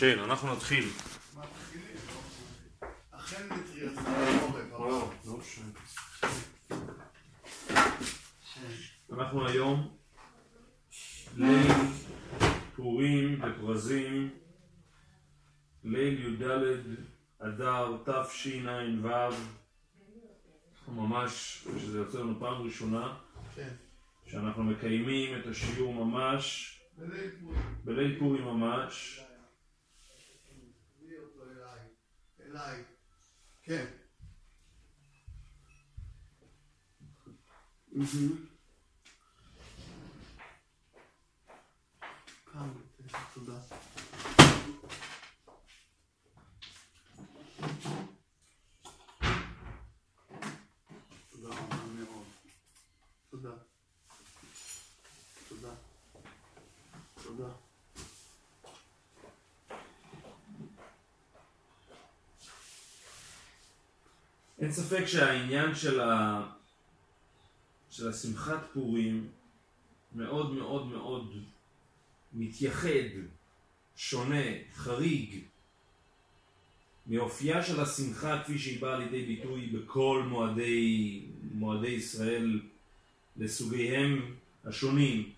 כן, אנחנו נתחיל. אנחנו היום ליל פורים בפרזים, ליל י"ד אדר תשע"ו, ממש, שזה יוצא לנו פעם ראשונה, כן. שאנחנו מקיימים את השיעור ממש בליל פורים ממש. אליי. כן. תודה. תודה רבה מאוד. תודה. תודה. תודה. אין ספק שהעניין של, ה... של השמחת פורים מאוד מאוד מאוד מתייחד, שונה, חריג מאופייה של השמחה כפי שהיא באה לידי ביטוי בכל מועדי, מועדי ישראל לסוגיהם השונים.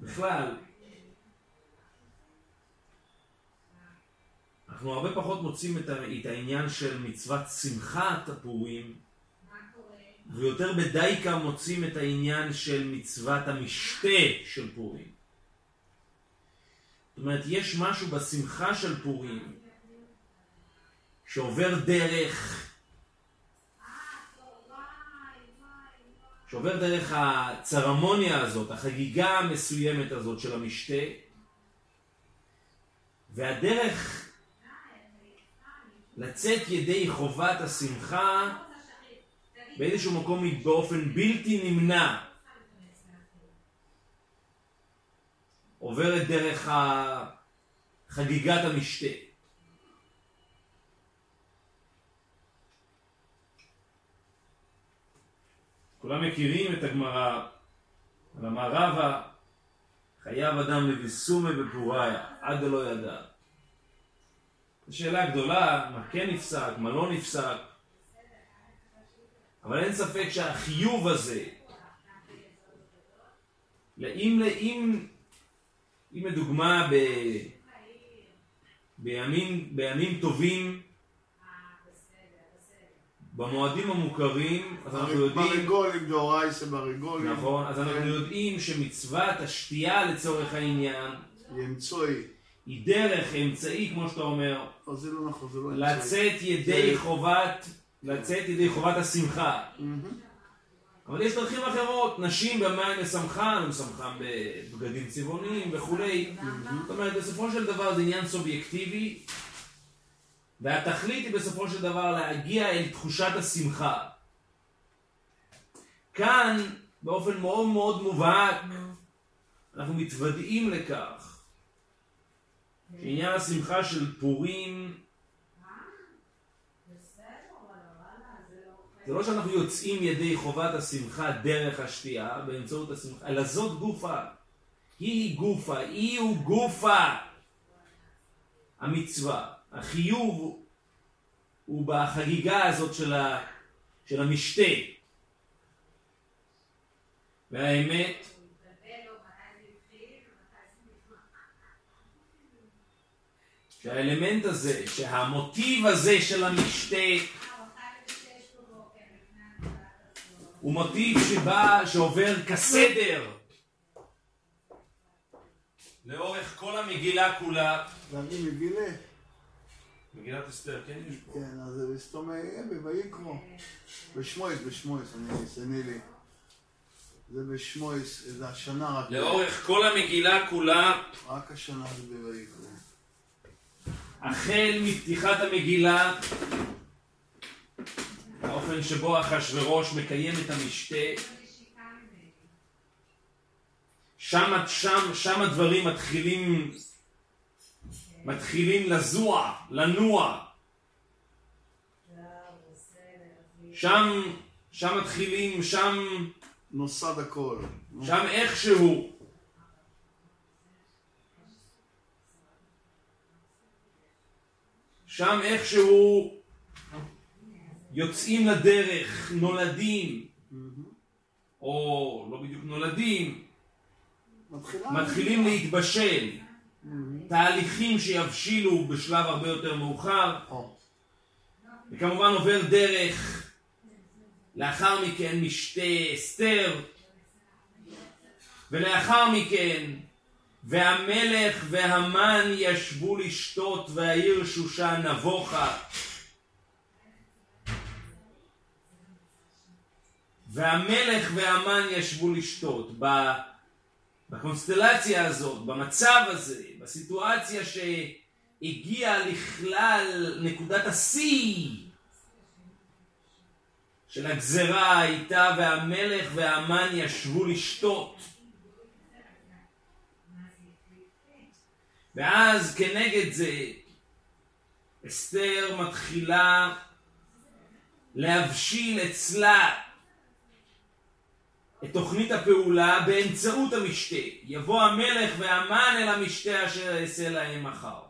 בכלל, אנחנו הרבה פחות מוצאים את העניין של מצוות שמחת הפורים, ויותר בדייקה מוצאים את העניין של מצוות המשתה של פורים. זאת אומרת, יש משהו בשמחה של פורים שעובר דרך, שעובר דרך הצרמוניה הזאת, החגיגה המסוימת הזאת של המשתה, והדרך לצאת ידי חובת השמחה באיזשהו מקום באופן בלתי נמנע עוברת דרך חגיגת המשתה. כולם מכירים את הגמרא על המערבה חייב אדם לביסומי בפוריה עד דלא ידע זו שאלה גדולה, מה כן נפסק, מה לא נפסק. אבל אין ספק שהחיוב הזה, אם, אם, אם לדוגמה ב, בימים, בימים טובים, במועדים המוכרים, אז אנחנו יודעים... ברגולים, דאורייסה ברגולים. נכון, אז אנחנו יודעים שמצוות השתייה לצורך העניין, ימצואי. היא דרך, אמצעי, כמו שאתה אומר, לא, זה לא נכון, זה לא אמצעי. לצאת ידי זה... חובת, לצאת ידי חובת השמחה. אבל יש דרכים אחרות, נשים במה משמחן, הם משמחן בבגדים צבעוניים וכולי. זאת אומרת, בסופו של דבר זה עניין סובייקטיבי, והתכלית היא בסופו של דבר להגיע אל תחושת השמחה. כאן, באופן מאוד מאוד מובהק, אנחנו מתוודעים לכך שעניין השמחה של פורים זה לא שאנחנו יוצאים ידי חובת השמחה דרך השתייה באמצעות השמחה, אלא זאת גופה. היא גופה, היא הוא גופה המצווה. החיוב הוא בחגיגה הזאת של, ה, של המשתה. והאמת שהאלמנט הזה, שהמוטיב הזה של המשתה הוא מוטיב שבא, שעובר כסדר לאורך כל המגילה כולה. ואני מגילה. מגילת אסתר, כן יש פה. כן, אז זה בסתום בויקרו. בשמואס, בשמואס, אני, אסתני לי. זה בשמואס, זה השנה רק. לאורך כל המגילה כולה. רק השנה זה בויקרו. החל מפתיחת המגילה, האופן שבו אחשורוש מקיים את המשתה, שם, שם, שם הדברים מתחילים, מתחילים לזוע, לנוע. שם, שם מתחילים, שם... נוסד הכל. שם איכשהו שם איכשהו יוצאים לדרך, נולדים, או לא בדיוק נולדים. מתחילים להתבשל, תהליכים שיבשילו בשלב הרבה יותר מאוחר, או, וכמובן עובר דרך, לאחר מכן משתה אסתר, ולאחר מכן, והמלך והמן ישבו לשתות והעיר שושן נבוכה. והמלך והמן ישבו לשתות. בקונסטלציה הזאת, במצב הזה, בסיטואציה שהגיעה לכלל נקודת השיא של הגזרה הייתה והמלך והמן ישבו לשתות. ואז כנגד זה אסתר מתחילה להבשיל אצלה את תוכנית הפעולה באמצעות המשתה. יבוא המלך והמן אל המשתה אשר אעשה להם מחר.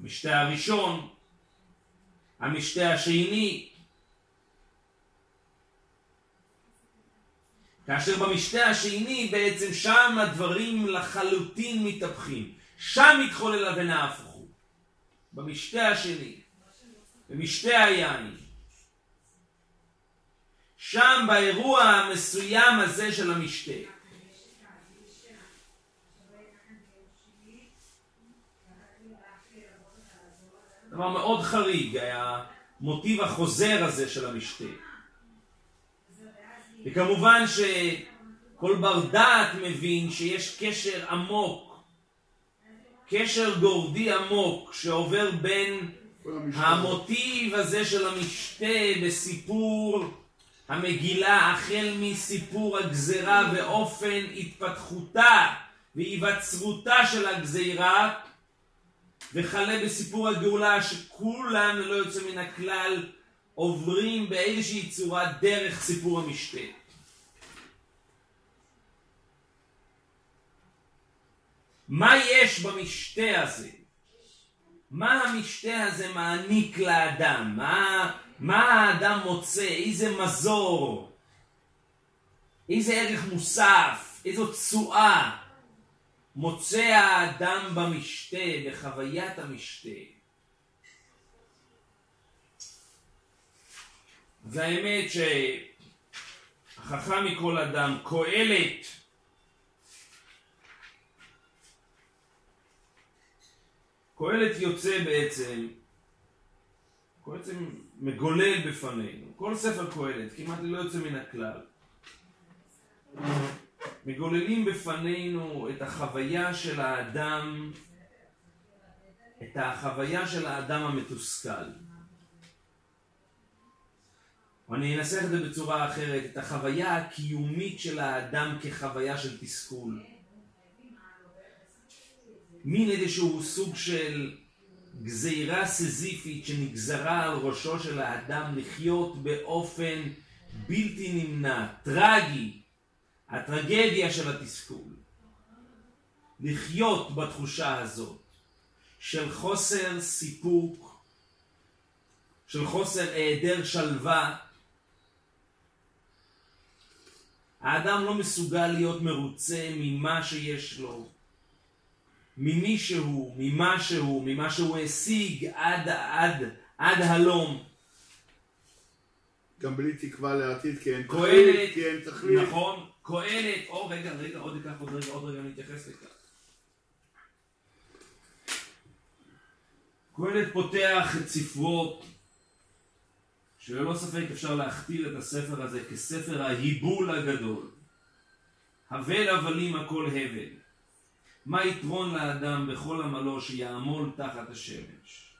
המשתה הראשון, המשתה השני, כאשר במשתה השני בעצם שם הדברים לחלוטין מתהפכים. שם מתחולל הבנה הוא. במשתה השני, במשתה היין. שם באירוע המסוים הזה של המשתה. דבר מאוד חריג, המוטיב החוזר הזה של המשתה. וכמובן שכל בר דעת מבין שיש קשר עמוק, קשר גורדי עמוק שעובר בין. המוטיב הזה של המשתה בסיפור המגילה החל מסיפור הגזרה ואופן התפתחותה והיווצרותה של הגזירה וכלה בסיפור הגאולה שכולם ללא יוצא מן הכלל עוברים באיזושהי צורה דרך סיפור המשתה. מה יש במשתה הזה? מה המשתה הזה מעניק לאדם? מה, מה האדם מוצא? איזה מזור? איזה ערך מוסף? איזו תשואה מוצא האדם במשתה, בחוויית המשתה? אז האמת שהחכם מכל אדם, קהלת, קהלת יוצא בעצם, קהלת מגולל בפנינו, כל ספר קהלת, כמעט לא יוצא מן הכלל. מגוללים בפנינו את החוויה של האדם, את החוויה של האדם המתוסכל. או אני אנסח את זה בצורה אחרת, את החוויה הקיומית של האדם כחוויה של תסכול. מין איזשהו סוג של גזירה סזיפית שנגזרה על ראשו של האדם לחיות באופן בלתי נמנע, טרגי, הטרגדיה של התסכול. לחיות בתחושה הזאת של חוסר סיפוק, של חוסר היעדר שלווה. האדם לא מסוגל להיות מרוצה ממה שיש לו, ממי שהוא, ממה שהוא, ממה שהוא השיג עד, עד, עד הלום. גם בלי תקווה לעתיד, כי אין תכלית, כי אין תכלית. נכון, קהלת, או רגע, רגע, עוד אקח, עוד רגע, עוד רגע נתייחס לכך. קהלת פותח את ספרו, שללא ספק אפשר להכתיר את הספר הזה כספר ההיבול הגדול. הבל הבלים הכל הבל. מה יתרון לאדם בכל עמלו שיעמול תחת השמש?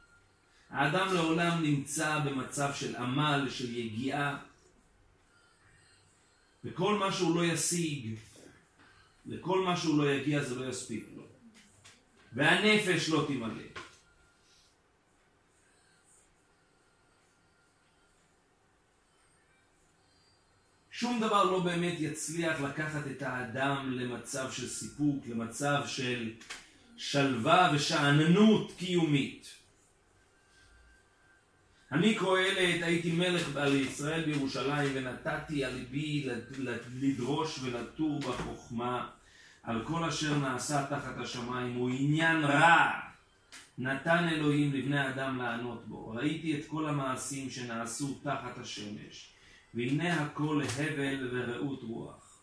האדם לעולם נמצא במצב של עמל, של יגיעה, וכל מה שהוא לא ישיג, לכל מה שהוא לא יגיע זה לא יספיק לו. והנפש לא תמלא. שום דבר לא באמת יצליח לקחת את האדם למצב של סיפוק, למצב של שלווה ושאננות קיומית. אני קהלת הייתי מלך על ישראל בירושלים ונתתי על ליבי לדרוש ולטור בחוכמה על כל אשר נעשה תחת השמיים הוא עניין רע נתן אלוהים לבני אדם לענות בו ראיתי את כל המעשים שנעשו תחת השמש והנה הכל הבל ורעות רוח.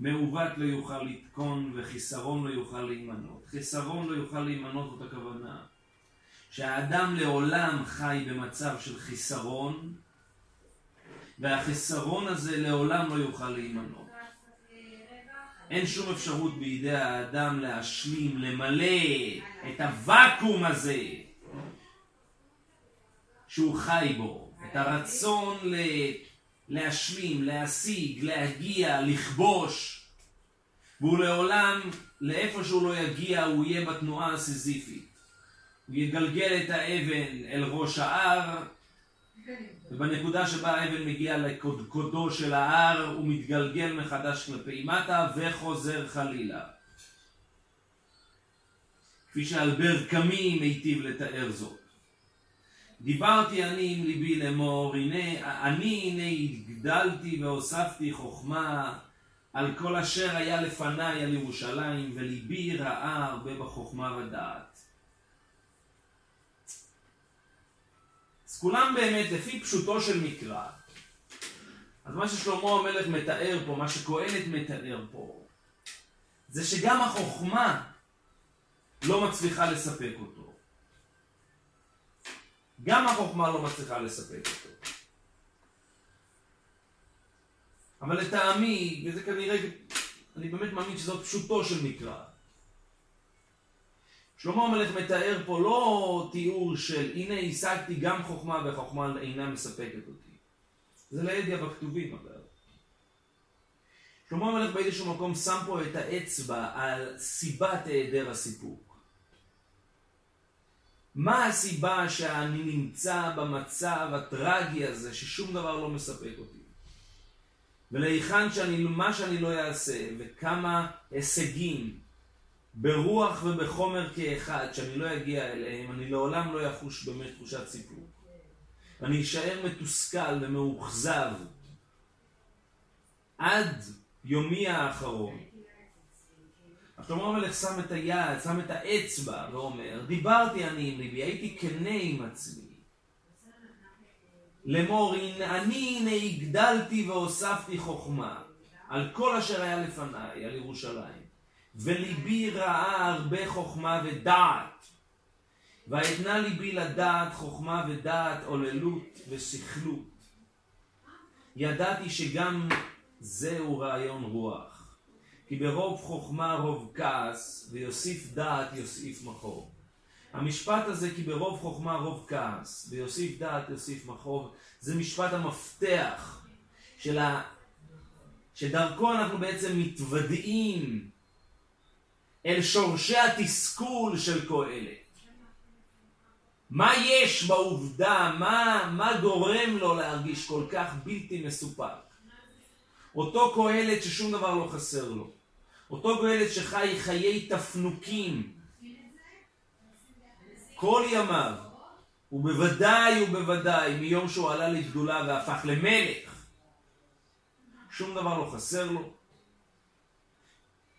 מעוות לא יוכל לתקון וחיסרון לא יוכל להימנות. חיסרון לא יוכל להימנות זאת הכוונה. שהאדם לעולם חי במצב של חיסרון, והחיסרון הזה לעולם לא יוכל להימנות. אין שום אפשרות בידי האדם להשלים, למלא את הוואקום הזה שהוא חי בו, את הרצון ל... להשלים, להשיג, להגיע, לכבוש, והוא לעולם, לאיפה שהוא לא יגיע, הוא יהיה בתנועה הסיזיפית. הוא יגלגל את האבן אל ראש ההר, ובנקודה שבה האבן מגיע לקודקודו של ההר, הוא מתגלגל מחדש כלפי מטה וחוזר חלילה. כפי שאלבר קמי מיטיב לתאר זאת. דיברתי אני עם ליבי לאמור, הנה, אני הנה הגדלתי והוספתי חוכמה על כל אשר היה לפניי על ירושלים, וליבי ראה הרבה בחוכמה ודעת. אז כולם באמת, לפי פשוטו של מקרא, אז מה ששלמה המלך מתאר פה, מה שקהלת מתאר פה, זה שגם החוכמה לא מצליחה לספק אותו. גם החוכמה לא מצליחה לספק אותו. אבל לטעמי, וזה כנראה, אני באמת מאמין שזאת פשוטו של מקרא, שלמה המלך מתאר פה לא תיאור של הנה השגתי גם חוכמה וחוכמה אינה מספקת אותי. זה לידיע בכתובים אגב. שלמה המלך באיזשהו מקום שם פה את האצבע על סיבת היעדר הסיפוק. מה הסיבה שאני נמצא במצב הטרגי הזה ששום דבר לא מספק אותי? ולהיכן שאני, מה שאני לא אעשה וכמה הישגים ברוח ובחומר כאחד, שאני לא אגיע אליהם, אני לעולם לא יחוש באמת תחושת סיפוק. אני אשאר מתוסכל ומאוכזב עד יומי האחרון. שלמה המלך שם את היד, שם את האצבע ואומר, דיברתי אני עם ליבי, הייתי כנה עם עצמי. לאמור, אני הנה הגדלתי והוספתי חוכמה על כל אשר היה לפניי, על ירושלים. וליבי ראה הרבה חוכמה ודעת. ואתנה ליבי לדעת חוכמה ודעת, עוללות ושכלות. ידעתי שגם זהו רעיון רוח. כי ברוב חוכמה רוב כעס, ויוסיף דעת יוסיף מחור. המשפט הזה, כי ברוב חוכמה רוב כעס, ויוסיף דעת יוסיף מחור, זה משפט המפתח של ה... שדרכו אנחנו בעצם מתוודעים אל שורשי התסכול של קהלת. מה יש בעובדה, מה, מה גורם לו להרגיש כל כך בלתי מסופק? אותו קהלת ששום דבר לא חסר לו. אותו קהלת שחי חיי תפנוקים. כל ימיו, ובוודאי ובוודאי מיום שהוא עלה לגדולה והפך למלך, שום דבר לא חסר לו,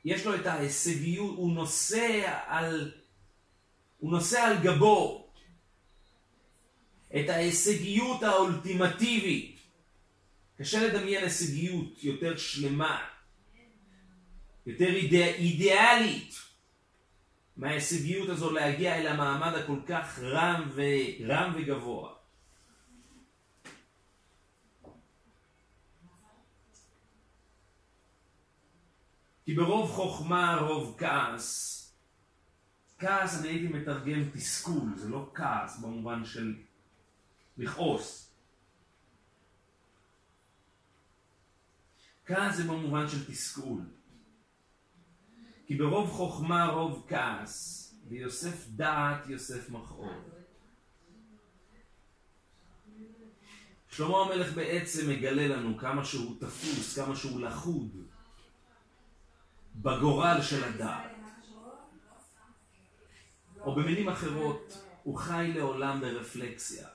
יש לו את ההישגיות, הוא נושא על, הוא נושא על גבו את ההישגיות האולטימטיבית. קשה לדמיין הישגיות יותר שלמה, יותר אידא, אידיאלית מההישגיות הזו להגיע אל המעמד הכל כך רם, ורם וגבוה. כי ברוב חוכמה רוב כעס. כעס אני הייתי מתרגם תסכול, זה לא כעס במובן של לכעוס. כעס זה במובן של תסכול. כי ברוב חוכמה רוב כעס, ויוסף דעת יוסף מכאוב. שלמה המלך בעצם מגלה לנו כמה שהוא תפוס, כמה שהוא לחוד. בגורל של הדעת. או במילים אחרות, הוא חי לעולם ברפלקסיה.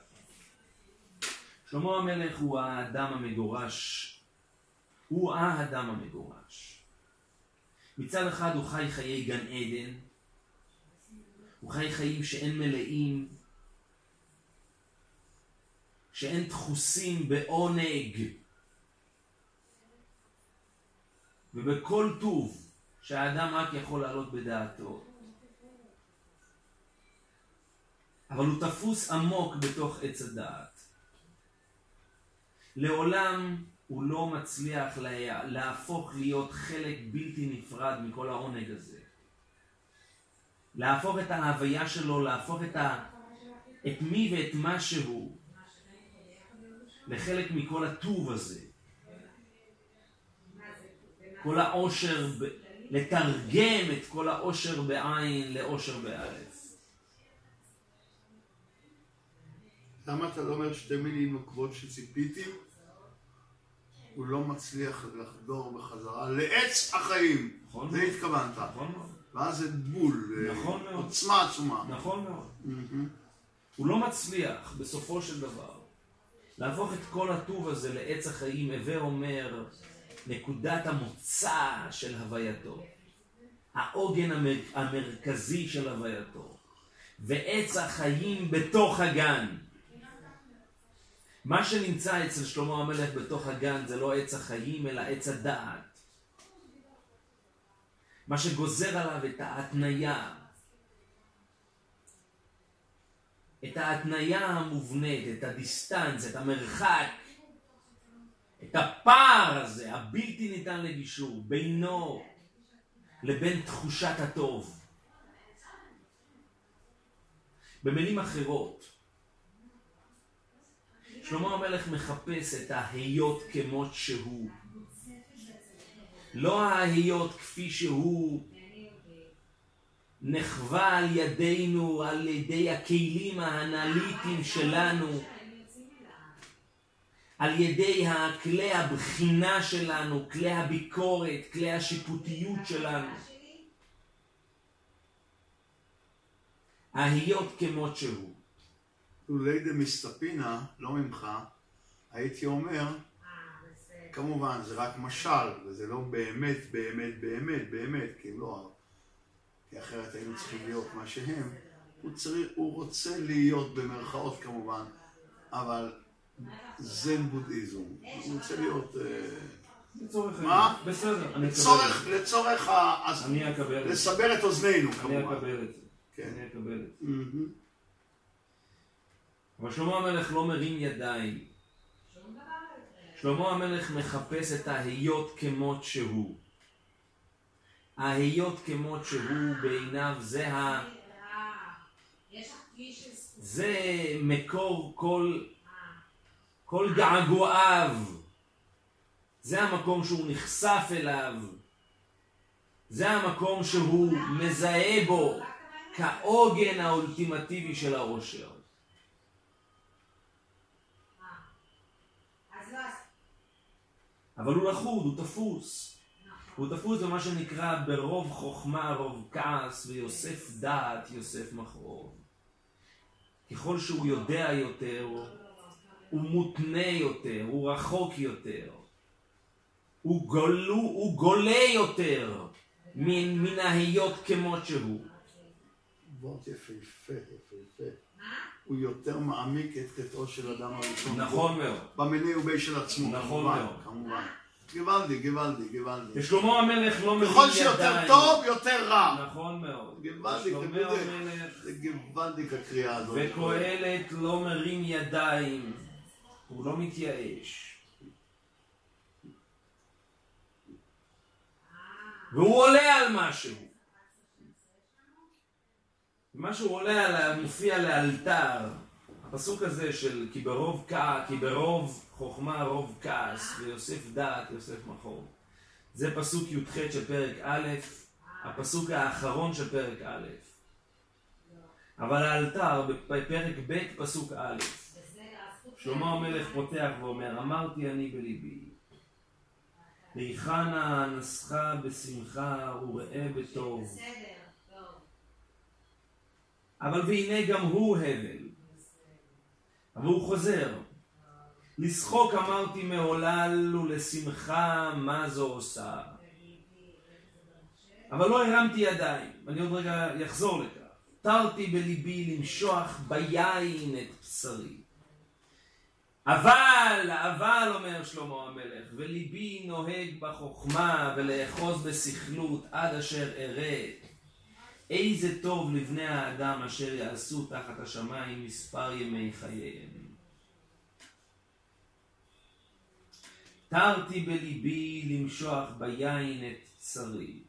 שלמה המלך הוא האדם המגורש, הוא האדם המגורש. מצד אחד הוא חי חיי גן עדן, הוא חי חיים שאין מלאים, שאין דחוסים בעונג ובכל טוב שהאדם רק יכול לעלות בדעתו. אבל הוא תפוס עמוק בתוך עץ הדעת. לעולם הוא לא מצליח לה... להפוך להיות חלק בלתי נפרד מכל העונג הזה. להפוך את ההוויה שלו, להפוך את, ה... את מי ואת מה שהוא לחלק מכל הטוב הזה. כל העושר, ב... לתרגם את כל העושר בעין לעושר באלף. למה אתה לא אומר שתי מילים נוקבות שציפיתי? הוא לא מצליח לחדור בחזרה לעץ החיים. נכון זה מאוד. התכוונת. נכון מאוד. ואז זה בול. אה, נכון מאוד. עוצמה עצומה. נכון מאוד. מהמם. הוא לא מצליח בסופו של דבר להפוך את כל הטוב הזה לעץ החיים, הווה אומר נקודת המוצא של הווייתו, העוגן המר... המרכזי של הווייתו, ועץ החיים בתוך הגן. מה שנמצא אצל שלמה המלך בתוך הגן זה לא עץ החיים אלא עץ הדעת. מה שגוזר עליו את ההתניה, את ההתניה המובנית, את הדיסטנס, את המרחק, את הפער הזה, הבלתי ניתן לגישור, בינו לבין תחושת הטוב. במילים אחרות, שלמה המלך מחפש את ההיות כמות שהוא. לא ההיות כפי שהוא נחווה על ידינו, על ידי הכלים האנליטיים שלנו, על ידי כלי הבחינה שלנו, כלי הביקורת, כלי השיפוטיות שלנו. ההיות כמות שהוא. לולי דמסתפינה, לא ממך, הייתי אומר, כמובן, זה רק משל, וזה לא באמת, באמת, באמת, באמת, כי לא, כי אחרת היינו צריכים להיות מה שהם. הוא, צריך, הוא רוצה להיות במרכאות כמובן, אבל זן בודהיזם. הוא רוצה להיות... אה, לצורך מה? בסדר, אני אקבל לצורך, זה. לצורך אני אקבל. לסבר את אוזנינו אני כמובן. אקבל את זה. כן. אני אקבל את זה. אבל שלמה המלך לא מרים ידיים. שלמה המלך מחפש את ההיות כמות שהוא. ההיות כמות שהוא בעיניו זה ה... זה מקור כל, כל געגועיו. זה המקום שהוא נחשף אליו. זה המקום שהוא מזהה בו כעוגן האולטימטיבי של העושר. אבל הוא לחוד, הוא תפוס. הוא תפוס במה שנקרא ברוב חוכמה, רוב כעס, ויוסף דעת, יוסף מחרוב. ככל שהוא יודע יותר, הוא מותנה יותר, הוא רחוק יותר. הוא, גולו, הוא גולה יותר מן, ההיות כמות שהוא. וורט יפהפה, יפהפה. הוא יותר מעמיק את חטאו של אדם הראשון. נכון מאוד. במניע ובי של עצמו. נכון מאוד. כמובן. גוואלדי, גוואלדי, גוואלדי. ושלמה המלך לא מרים ידיים. ככל שיותר טוב, יותר רע. נכון מאוד. גוואלדי, גוואלדיק הקריאה הזאת. וקהלת לא מרים ידיים, הוא לא מתייאש. והוא עולה על משהו. משהו עולה על, מופיע לאלתר. הפסוק הזה של כי ברוב, כע, כי ברוב חוכמה רוב כעס ויוסף דעת יוסף מחור. זה פסוק י"ח של פרק א', הפסוק האחרון של פרק א'. אבל האלתר בפרק ב' פסוק א', שלמה המלך פותח ואומר, אמרתי אני בליבי, היכנה אנסך בשמחה וראה בטוב, אבל והנה גם הוא הבל. אבל הוא חוזר. לשחוק אמרתי מעולל ולשמחה מה זו עושה. אבל לא הרמתי ידיים, אני עוד רגע אחזור לכך. תרתי בליבי למשוח ביין את בשרי. אבל, אבל, אומר שלמה המלך, וליבי נוהג בחוכמה ולאחוז בסכלות עד אשר ארד. איזה טוב לבני האדם אשר יעשו תחת השמיים מספר ימי חייהם. תרתי בליבי למשוח ביין את בשרי.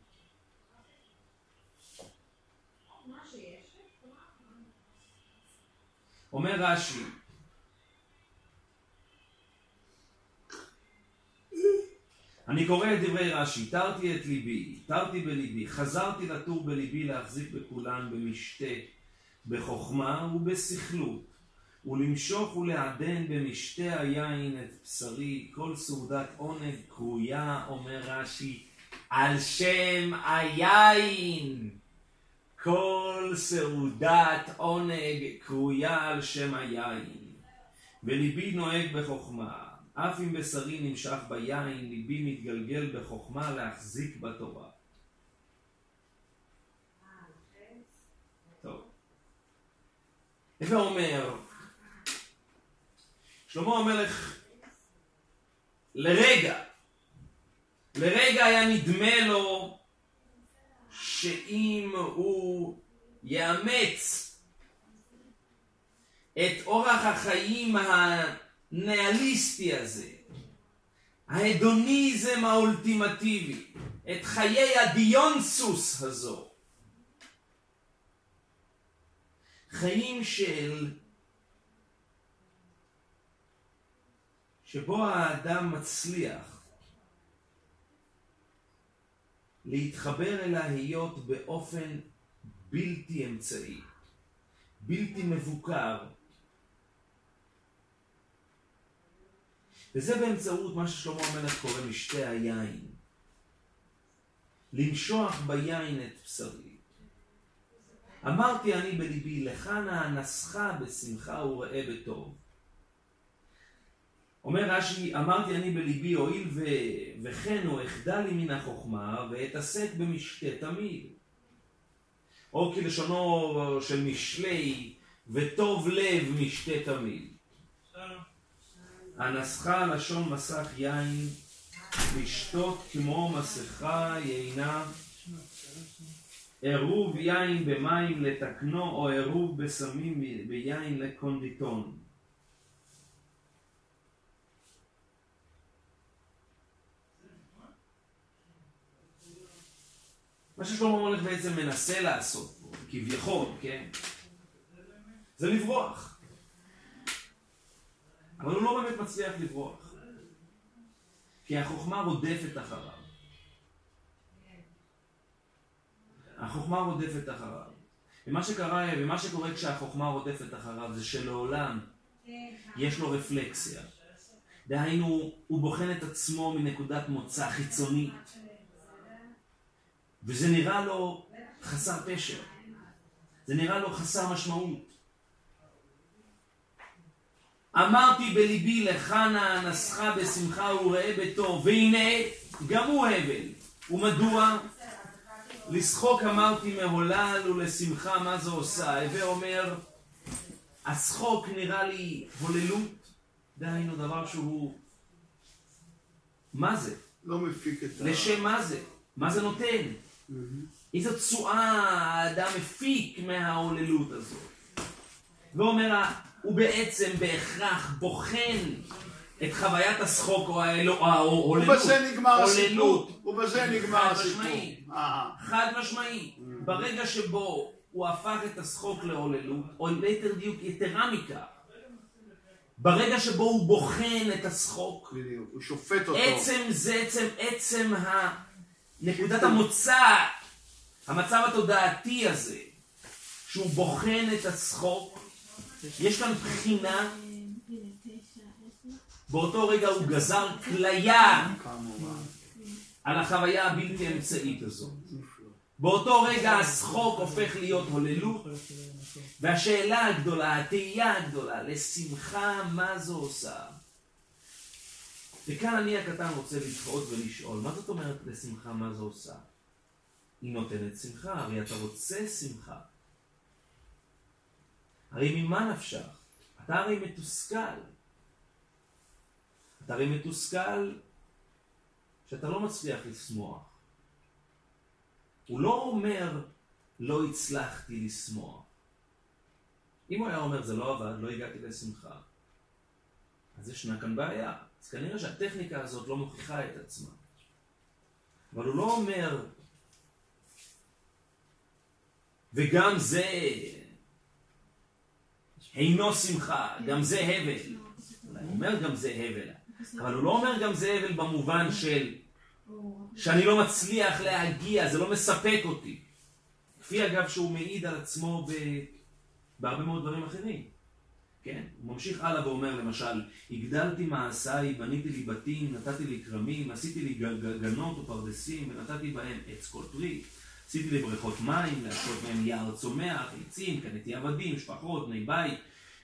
אומר רש"י, אני קורא את דברי רש"י, תרתי את ליבי, תרתי בליבי, חזרתי לתור בליבי להחזיק בכולן במשתה, בחוכמה ובסכלות, ולמשוך ולעדן במשתה היין את בשרי, כל סעודת עונג קרויה, אומר רש"י, על שם היין. כל סעודת עונג קרויה על שם היין, וליבי נוהג בחוכמה. אף אם בשרי נמשך ביין, ליבי מתגלגל בחוכמה להחזיק בתורה. איפה אומר? שלמה המלך לרגע, לרגע היה נדמה לו שאם הוא יאמץ את אורח החיים הניאליסטי הזה, ההדוניזם האולטימטיבי, את חיי הדיונסוס הזו, חיים של שבו האדם מצליח להתחבר אל ההיות באופן בלתי אמצעי, בלתי מבוקר. וזה באמצעות מה ששלמה המלך קורא משתה היין. למשוח ביין את בשרי. אמרתי אני בליבי, לך נא אנסך בשמחה וראה בטוב. אומר רש"י, אמרתי אני בליבי, הואיל ו... וכן הוא אחדל לי מן החוכמה, ואתעסק במשתה תמיד. או כלשונו של משלי, וטוב לב משתה תמיד. אנסך לשון מסך יין, לשתות כמו מסכה יינה, עירוב יין במים לתקנו, או עירוב בסמים ביין לקונדיטון. מה ששלמה המלך בעצם מנסה לעשות כביכול, כן? זה לברוח. אבל הוא לא באמת מצליח לברוח. כי החוכמה רודפת אחריו. החוכמה רודפת אחריו. ומה שקרה, ומה שקורה כשהחוכמה רודפת אחריו זה שלעולם יש לו רפלקסיה. דהיינו, הוא בוחן את עצמו מנקודת מוצא חיצונית. וזה נראה לו חסר פשר. זה נראה לו חסר משמעות. אמרתי בליבי נא אנסך בשמחה וראה בטוב, והנה גם הוא הבל. ומדוע? לשחוק אמרתי מהולל ולשמחה מה זה עושה. הווה אומר, השחוק נראה לי הוללות, דהיינו דבר שהוא... מה זה? לא מפיק את ה... לשם מה זה? מה זה נותן? איזו תשואה האדם מפיק מההוללות הזאת. ואומר, הוא בעצם בהכרח בוחן את חוויית השחוק או ההוללות. ובזה נגמר הסיפור. ובזה נגמר הסיפור. חד משמעי. ברגע שבו הוא הפך את השחוק להוללות, או ליתר דיוק יתרה מכך, ברגע שבו הוא בוחן את השחוק, הוא שופט אותו. עצם זה, עצם, עצם ה... נקודת המוצא, המצב התודעתי הזה, שהוא בוחן את הצחוק, יש כאן בחינה, באותו רגע הוא גזר כליה על החוויה הבלתי אמצעית הזאת. באותו רגע השחוק הופך להיות הוללות, והשאלה הגדולה, התהייה הגדולה, לשמחה מה זו עושה? וכאן אני הקטן רוצה לתהות ולשאול, מה זאת אומרת לשמחה מה זו עושה? היא נותנת שמחה, הרי אתה רוצה שמחה. הרי ממה נפשך? אתה הרי מתוסכל. אתה הרי מתוסכל שאתה לא מצליח לשמוח. הוא לא אומר, לא הצלחתי לשמוח. אם הוא היה אומר, זה לא עבד, לא הגעתי לשמחה, אז ישנה כאן בעיה. אז כנראה שהטכניקה הזאת לא מוכיחה את עצמה. אבל הוא לא אומר, וגם זה אינו שמחה, גם זה הבל. הוא אומר גם זה הבל, אבל הוא לא אומר גם זה הבל במובן של שאני לא מצליח להגיע, זה לא מספק אותי. כפי אגב שהוא מעיד על עצמו ב... בהרבה מאוד דברים אחרים. כן? הוא ממשיך הלאה ואומר למשל, הגדלתי מעשיי, בניתי לי בתים, נתתי לי כרמים, עשיתי לי גנות ופרדסים, ונתתי בהם עץ כל פרי. עשיתי לי בריכות מים, לעשות מהם יער צומח, עצים, קניתי עבדים, שפחות, בני בית,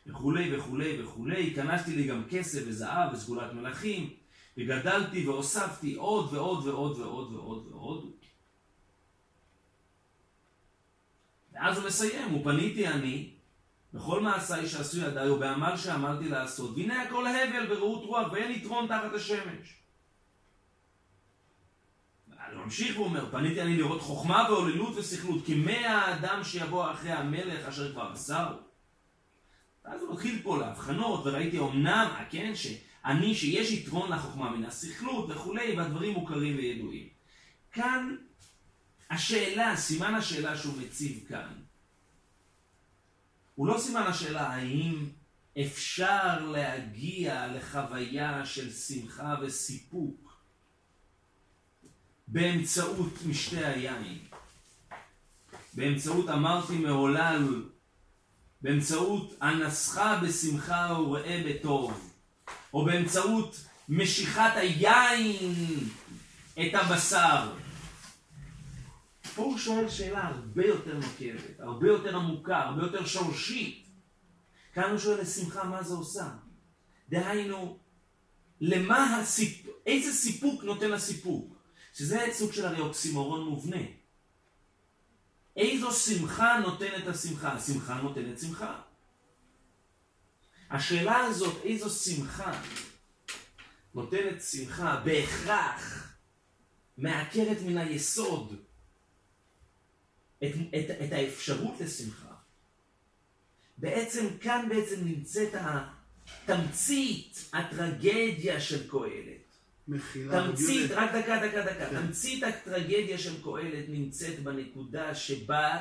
וכולי וכולי וכולי. כנסתי לי גם כסף וזהב וסגולת מלכים, וגדלתי והוספתי עוד ועוד ועוד ועוד ועוד ועוד. ואז הוא מסיים, ופניתי אני בכל מעשיי שעשו ידיי ובעמל שעמלתי לעשות, והנה הכל הבל ורעות רוח ואין יתרון תחת השמש. אני ממשיך ואומר, פניתי אני לראות חוכמה והוללות ושכלות, כי מי האדם שיבוא אחרי המלך אשר כבר עשר. ואז הוא מתחיל פה להבחנות, וראיתי אמנם, כן, שאני, שיש יתרון לחוכמה מן השכלות וכולי, והדברים מוכרים וידועים. כאן השאלה, סימן השאלה שהוא מציב כאן, הוא לא סימן השאלה האם אפשר להגיע לחוויה של שמחה וסיפוק באמצעות משתה היין, באמצעות אמרתי מעולל, באמצעות אנסך בשמחה וראה בטוב, או באמצעות משיכת היין את הבשר. פה הוא שואל שאלה הרבה יותר נוקבת, הרבה יותר עמוקה, הרבה יותר שורשית. כאן הוא שואל לשמחה מה זה עושה. דהיינו, למה הסיפ... איזה סיפוק נותן הסיפוק? שזה סוג של הרי אוקסימורון מובנה. איזו שמחה נותנת השמחה? השמחה נותנת שמחה. השאלה הזאת, איזו שמחה נותנת שמחה, בהכרח מעקרת מן היסוד את, את, את האפשרות לשמחה. בעצם כאן בעצם נמצאת התמצית, הטרגדיה של קהלת. מחילה. תמצית, רק דקה, דקה, דקה. כן. תמצית הטרגדיה של קהלת נמצאת בנקודה שבה...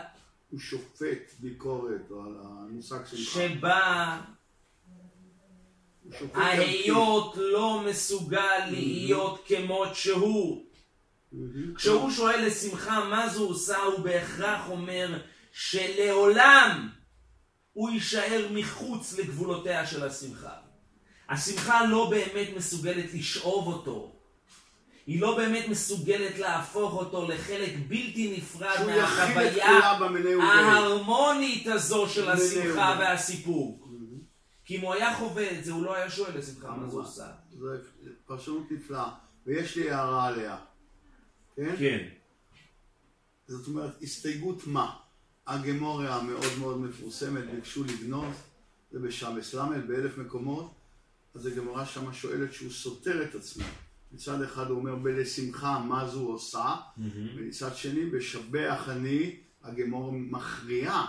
הוא שופט ביקורת על המושג שלך. שבה... ההיות לא מסוגל להיות כמות שהוא. כשהוא שואל לשמחה מה זו עושה, הוא בהכרח אומר שלעולם הוא יישאר מחוץ לגבולותיה של השמחה. השמחה לא באמת מסוגלת לשאוב אותו. היא לא באמת מסוגלת להפוך אותו לחלק בלתי נפרד מהחוויה ההרמונית הזו של השמחה והסיפוק. כי אם הוא היה חווה את זה, הוא לא היה שואל לשמחה מה זה עושה. זו פרשנות נפלאה, ויש לי הערה עליה. כן? כן. זאת אומרת, הסתייגות מה? הגמוריה המאוד מאוד מפורסמת, ביקשו לגנוז, זה בשבס ל' באלף מקומות, אז הגמורה שמה שואלת שהוא סותר את עצמו. מצד אחד הוא אומר בלשמחה מה זו עושה, ומצד שני בשבח אני, הגמור מכריעה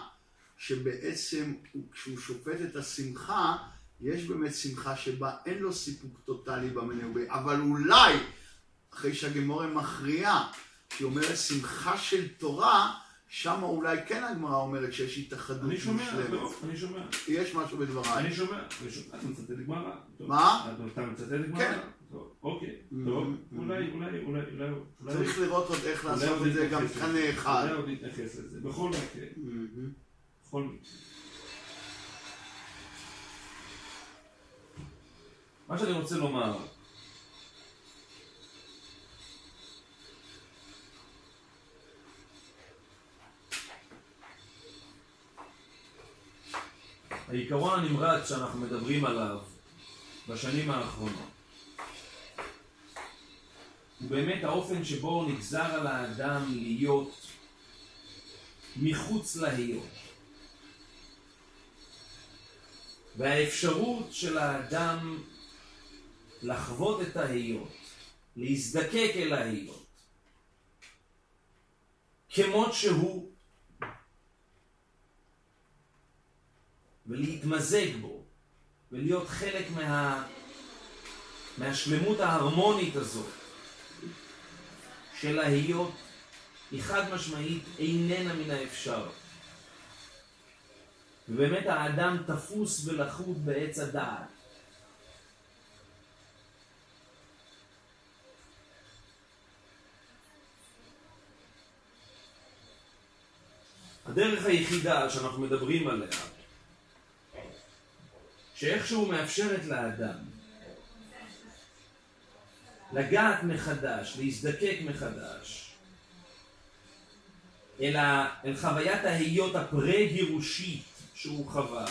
שבעצם כשהוא שופט את השמחה, יש באמת שמחה שבה אין לו סיפוק טוטאלי במנהוג, אבל אולי אחרי שהגמורה מכריעה, שהיא אומרת שמחה של תורה, שם אולי כן הגמרא אומרת שיש התאחדות מושלמת. אני שומע, לא, אני שומע. יש משהו בדבריי. אני שומע, אתה מצטט גמרא. מה? אתה מצטט גמרא? כן. אוקיי, טוב, mm-hmm. אולי, אולי, אולי, אולי... צריך לראות עוד איך לעשות את זה גם קנה אחד. אולי עוד נתייחס לזה, בכל מקרה. Mm-hmm. בכל מקרה. מה שאני רוצה לומר, העיקרון הנמרץ שאנחנו מדברים עליו בשנים האחרונות הוא באמת האופן שבו נגזר על האדם להיות מחוץ להיות. והאפשרות של האדם לחוות את ההיות, להזדקק אל ההיות, כמות שהוא, ולהתמזג בו, ולהיות חלק מה... מהשלמות ההרמונית הזאת של ההיות, היא חד משמעית איננה מן האפשר. ובאמת האדם תפוס ולחוד בעץ הדעת. הדרך היחידה שאנחנו מדברים עליה, שאיכשהו מאפשרת לאדם לגעת מחדש, להזדקק מחדש, אל, ה, אל חוויית ההיות הפרה-גירושית שהוא חווה.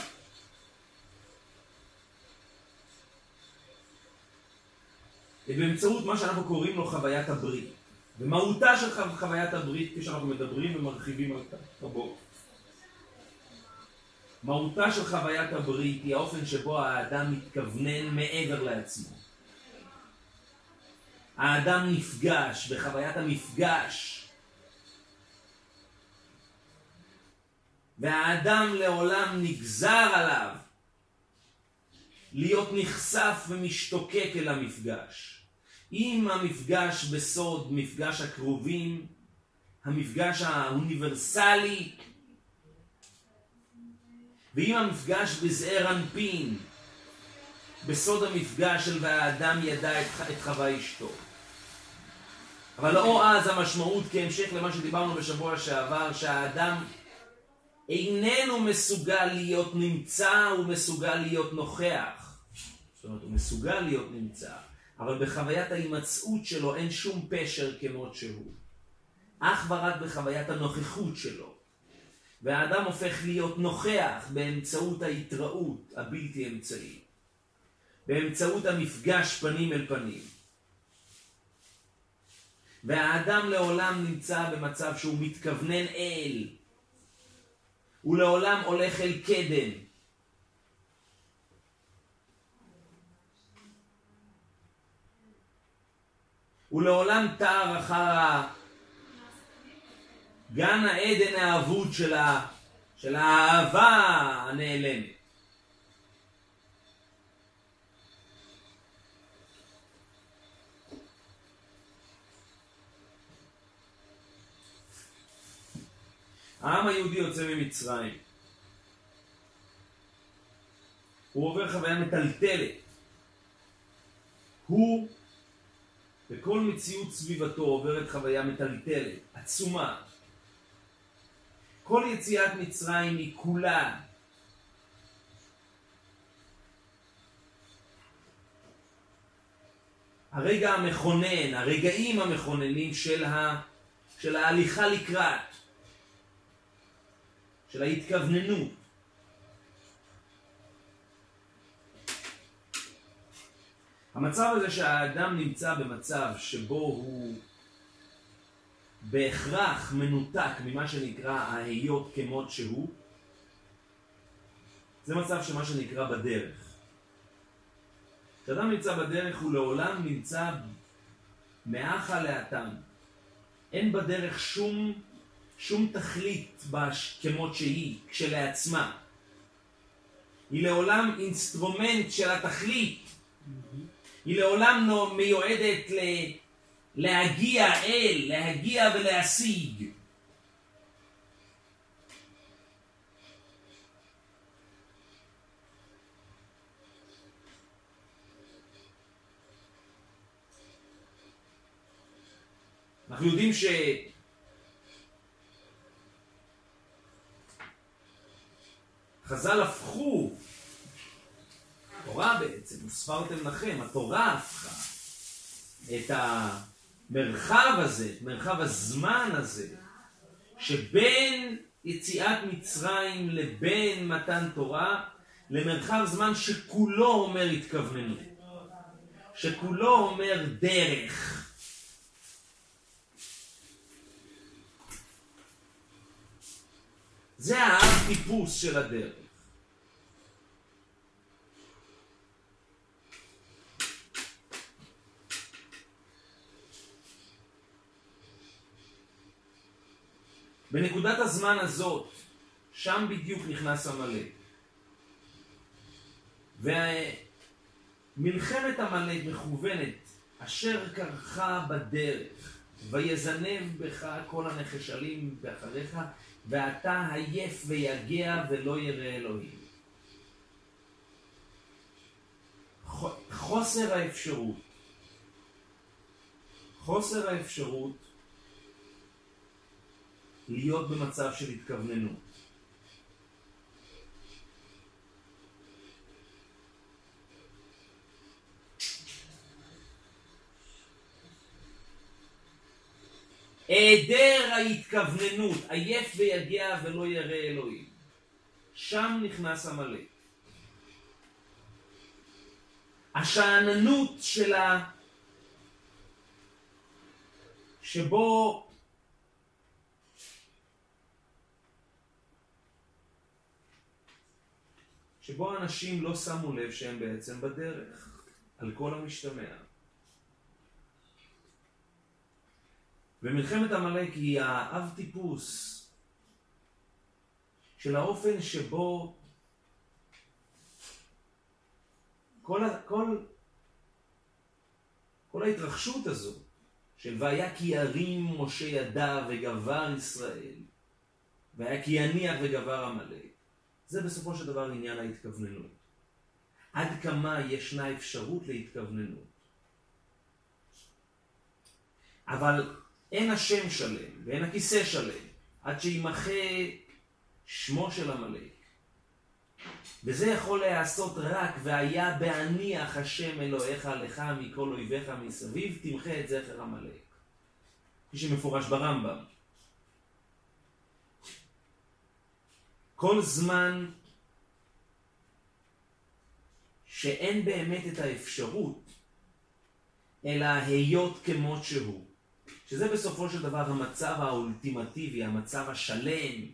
באמצעות מה שאנחנו קוראים לו חוויית הברית. ומהותה של חוויית הברית, כפי שאנחנו מדברים ומרחיבים על רבות. מהותה של חוויית הברית היא האופן שבו האדם מתכוונן מעבר לעצמו. האדם נפגש בחוויית המפגש. והאדם לעולם נגזר עליו להיות נחשף ומשתוקק אל המפגש. אם המפגש בסוד, מפגש הקרובים, המפגש האוניברסלי, ואם המפגש בזעיר אנפין, בסוד המפגש של והאדם ידע את, את חווה אשתו. אבל לא אז המשמעות כהמשך למה שדיברנו בשבוע שעבר, שהאדם איננו מסוגל להיות נמצא, הוא מסוגל להיות נוכח. זאת אומרת, הוא מסוגל להיות נמצא, אבל בחוויית ההימצאות שלו אין שום פשר כמות שהוא. אך ורק בחוויית הנוכחות שלו. והאדם הופך להיות נוכח באמצעות ההתראות הבלתי אמצעית. באמצעות המפגש פנים אל פנים. והאדם לעולם נמצא במצב שהוא מתכוונן אל. הוא לעולם הולך אל קדם. הוא לעולם תר אחר גן העדן האבוד של, ה... של האהבה הנעלמת. העם היהודי יוצא ממצרים. הוא עובר חוויה מטלטלת. הוא, בכל מציאות סביבתו, עוברת חוויה מטלטלת, עצומה. כל יציאת מצרים היא כולה הרגע המכונן, הרגעים המכוננים של, ה, של ההליכה לקראת. של ההתכווננות. המצב הזה שהאדם נמצא במצב שבו הוא בהכרח מנותק ממה שנקרא ההיות כמות שהוא, זה מצב שמה שנקרא בדרך. כשאדם נמצא בדרך הוא לעולם נמצא מאחה לאטם. אין בדרך שום שום תכלית כמות שהיא, כשלעצמה. היא לעולם אינסטרומנט של התכלית. היא לעולם לא מיועדת ל... להגיע אל, להגיע ולהשיג. אנחנו יודעים ש... חז"ל הפכו, התורה בעצם, וספרתם לכם, התורה הפכה את המרחב הזה, מרחב הזמן הזה, שבין יציאת מצרים לבין מתן תורה, למרחב זמן שכולו אומר התכווננות, שכולו אומר דרך. זה האב טיפוס של הדרך. בנקודת הזמן הזאת, שם בדיוק נכנס עמלק. ומלחמת עמלק מכוונת, אשר קרחה בדרך, ויזנב בך כל הנחשלים באחריך, ואתה עייף ויגע ולא ירא אלוהים. חוסר האפשרות, חוסר האפשרות להיות במצב של התכווננות. היעדר ההתכווננות, עייף ויגע ולא ירא אלוהים. שם נכנס עמלק. השאננות של ה... שבו שבו אנשים לא שמו לב שהם בעצם בדרך, על כל המשתמע. ומלחמת עמלק היא האב טיפוס של האופן שבו כל, כל, כל ההתרחשות הזו של והיה כי ירים משה ידע וגבר ישראל והיה כי יניח וגבר עמלק זה בסופו של דבר עניין ההתכווננות. עד כמה ישנה אפשרות להתכווננות. אבל אין השם שלם ואין הכיסא שלם עד שימחה שמו של עמלק. וזה יכול להיעשות רק והיה בהניח השם אלוהיך לך מכל אויביך מסביב, תמחה את זכר עמלק. כפי שמפורש ברמב"ם. כל זמן שאין באמת את האפשרות, אלא היות כמות שהוא. שזה בסופו של דבר המצב האולטימטיבי, המצב השלם,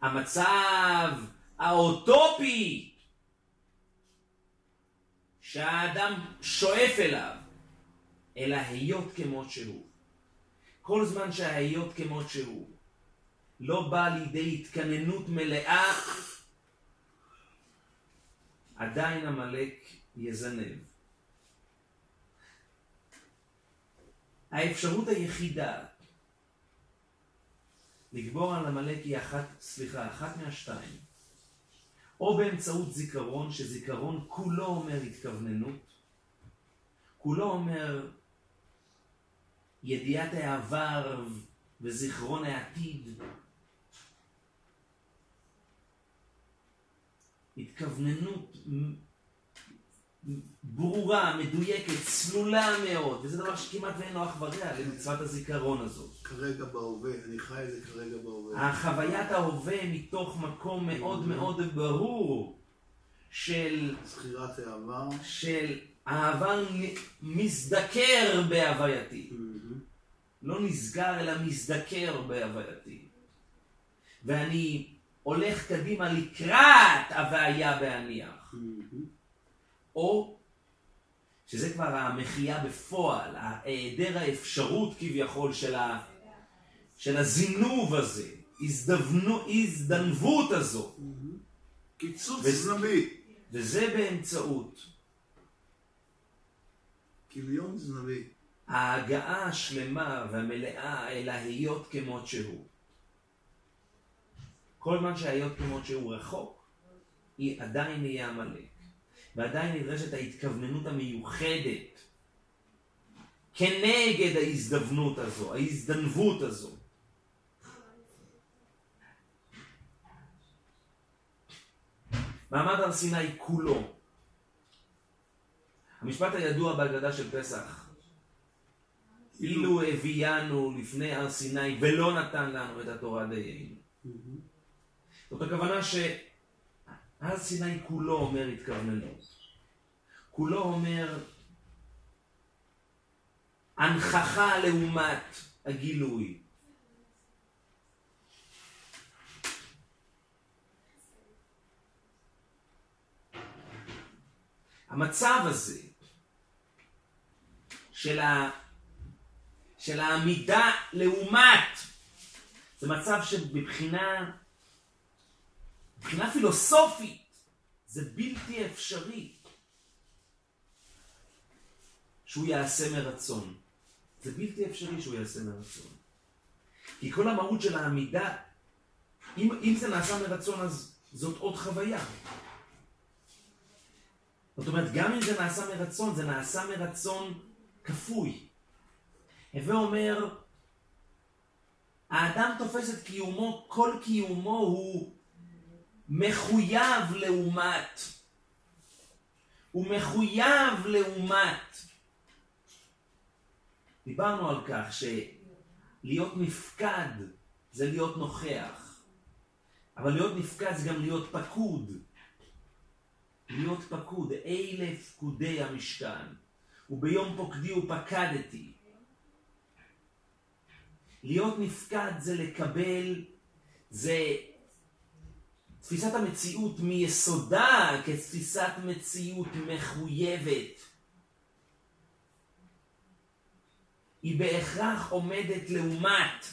המצב האוטופי שהאדם שואף אליו, אלא היות כמות שהוא. כל זמן שההיות כמות שהוא לא בא לידי התכננות מלאה, עדיין עמלק יזנב. האפשרות היחידה לגבור על עמלק היא אחת, סליחה, אחת מהשתיים. או באמצעות זיכרון, שזיכרון כולו אומר התכווננות, כולו אומר ידיעת העבר וזיכרון העתיד, התכווננות ברורה, מדויקת, צלולה מאוד, וזה דבר שכמעט ואין לו אח ורע למצוות הזיכרון הזאת. כרגע בהווה, אני חי את זה כרגע בהווה. החוויית ההווה מתוך מקום מאוד מאוד ברור של... זכירת העבר. של העבר מזדקר בהווייתי. לא נסגר אלא מזדקר בהווייתי. ואני הולך קדימה לקראת הבעיה בהניח. או שזה כבר המחייה בפועל, היעדר האפשרות כביכול של, ה, של הזינוב הזה, הזדבנו, הזדנבות הזו. קיצוץ זנבי. וזה באמצעות כיליון זנבי. ההגעה השלמה והמלאה אל ההיות כמות שהוא. כל זמן שההיות כמות שהוא רחוק, היא עדיין יהיה עמלק. ועדיין נדרשת ההתכווננות המיוחדת כנגד ההזדבנות הזו, ההזדנבות הזו. מעמד הר סיני כולו. המשפט הידוע בהגדה של פסח, אילו הביאנו לפני הר סיני ולא נתן לנו את התורה דיינו. זאת הכוונה הר סיני כולו אומר התכווננות. כולו אומר הנכחה לעומת הגילוי. המצב הזה של, ה, של העמידה לעומת זה מצב שמבחינה מבחינה פילוסופית זה בלתי אפשרי שהוא יעשה מרצון. זה בלתי אפשרי שהוא יעשה מרצון. כי כל המהות של העמידה, אם, אם זה נעשה מרצון אז זאת עוד חוויה. זאת אומרת, גם אם זה נעשה מרצון, זה נעשה מרצון כפוי. הווה אומר, האדם תופס את קיומו, כל קיומו הוא מחויב לעומת. הוא מחויב לעומת. דיברנו על כך שלהיות נפקד זה להיות נוכח, אבל להיות נפקד זה גם להיות פקוד. להיות פקוד, אלה פקודי המשכן, וביום פוקדי ופקדתי. להיות נפקד זה לקבל, זה תפיסת המציאות מיסודה כתפיסת מציאות מחויבת. היא בהכרח עומדת לעומת.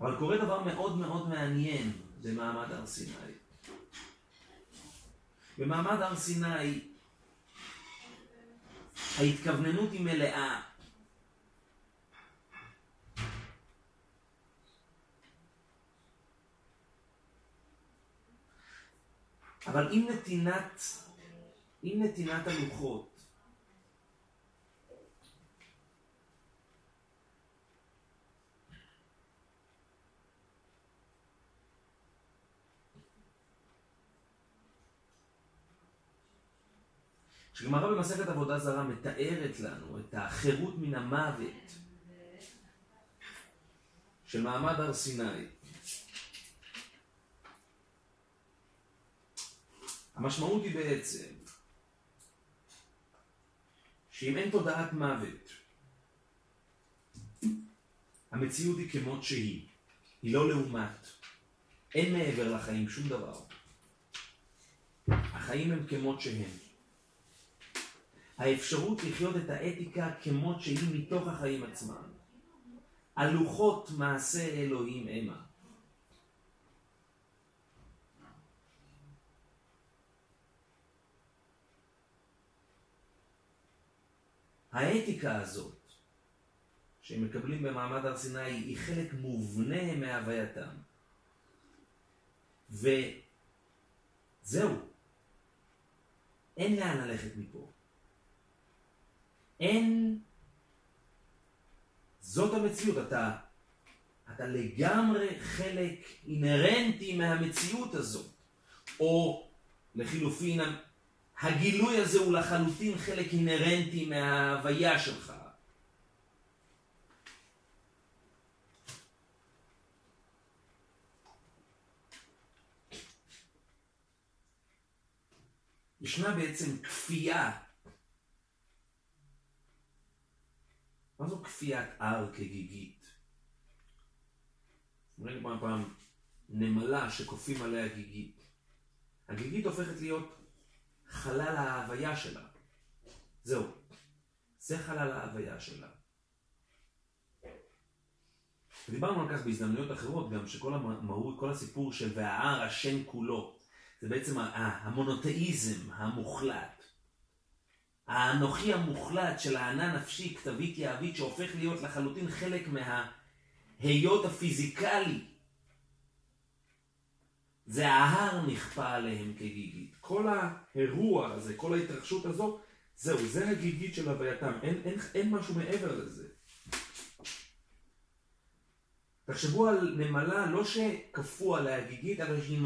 אבל קורה דבר מאוד מאוד מעניין במעמד הר סיני. במעמד הר סיני ההתכווננות היא מלאה. אבל עם נתינת, עם נתינת הלוחות, כשגמרא במסכת עבודה זרה מתארת לנו את החירות מן המוות של מעמד הר סיני. המשמעות היא בעצם שאם אין תודעת מוות, המציאות היא כמות שהיא, היא לא לעומת, אין מעבר לחיים שום דבר. החיים הם כמות שהם. האפשרות לחיות את האתיקה כמות שהיא מתוך החיים עצמם. הלוחות מעשה אלוהים המה. האתיקה הזאת שהם מקבלים במעמד הר סיני היא חלק מובנה מהווייתם. וזהו. אין לאן ללכת מפה. אין... זאת המציאות, אתה, אתה לגמרי חלק אינהרנטי מהמציאות הזאת. או לחילופין, הגילוי הזה הוא לחלוטין חלק אינהרנטי מההוויה שלך. ישנה בעצם כפייה מה זו כפיית הר כגיגית? אומרים פעם נמלה שכופים עליה גיגית. הגיגית הופכת להיות חלל ההוויה שלה. זהו. זה חלל ההוויה שלה. ודיברנו על כך בהזדמנויות אחרות גם, שכל המהות, כל הסיפור של וההר השם כולו, זה בעצם המונותאיזם המוחלט. האנוכי המוחלט של הענה נפשי, כתבית יהבית, שהופך להיות לחלוטין חלק מההיות הפיזיקלי. זה ההר נכפה עליהם כגיגית. כל האירוע הזה, כל ההתרחשות הזו, זהו, זה הגיגית של הווייתם. אין, אין, אין משהו מעבר לזה. תחשבו על נמלה, לא שכפו עליה גיגית, אלא שהיא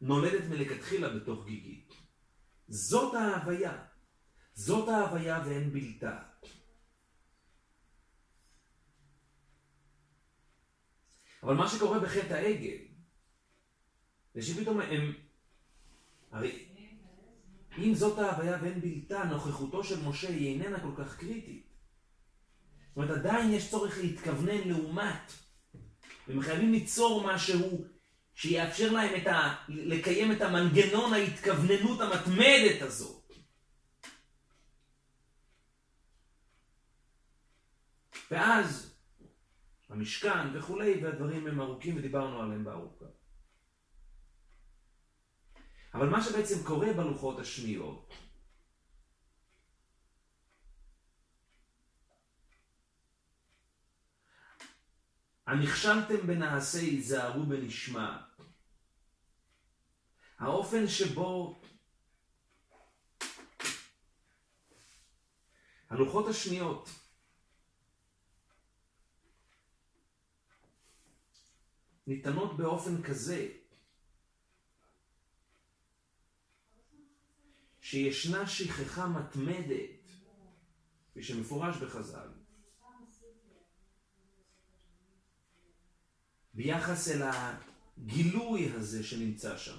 נולדת מלכתחילה בתוך גיגית. זאת ההוויה. זאת ההוויה ואין בלתה. אבל מה שקורה בחטא העגל, ושפתאום הם... הרי אם זאת ההוויה ואין בלתה, נוכחותו של משה היא איננה כל כך קריטית. זאת אומרת, עדיין יש צורך להתכוונן לעומת. והם חייבים ליצור משהו שיאפשר להם את ה... לקיים את המנגנון ההתכווננות המתמדת הזאת. ואז המשכן וכולי, והדברים הם ארוכים ודיברנו עליהם בארוכה. אבל מה שבעצם קורה בלוחות השניות, הנכשלתם בנעשה היזהרו בנשמע. האופן שבו הלוחות השניות ניתנות באופן כזה שישנה שכחה מתמדת, כפי שמפורש בחז"ל, ביחס אל הגילוי הזה שנמצא שם.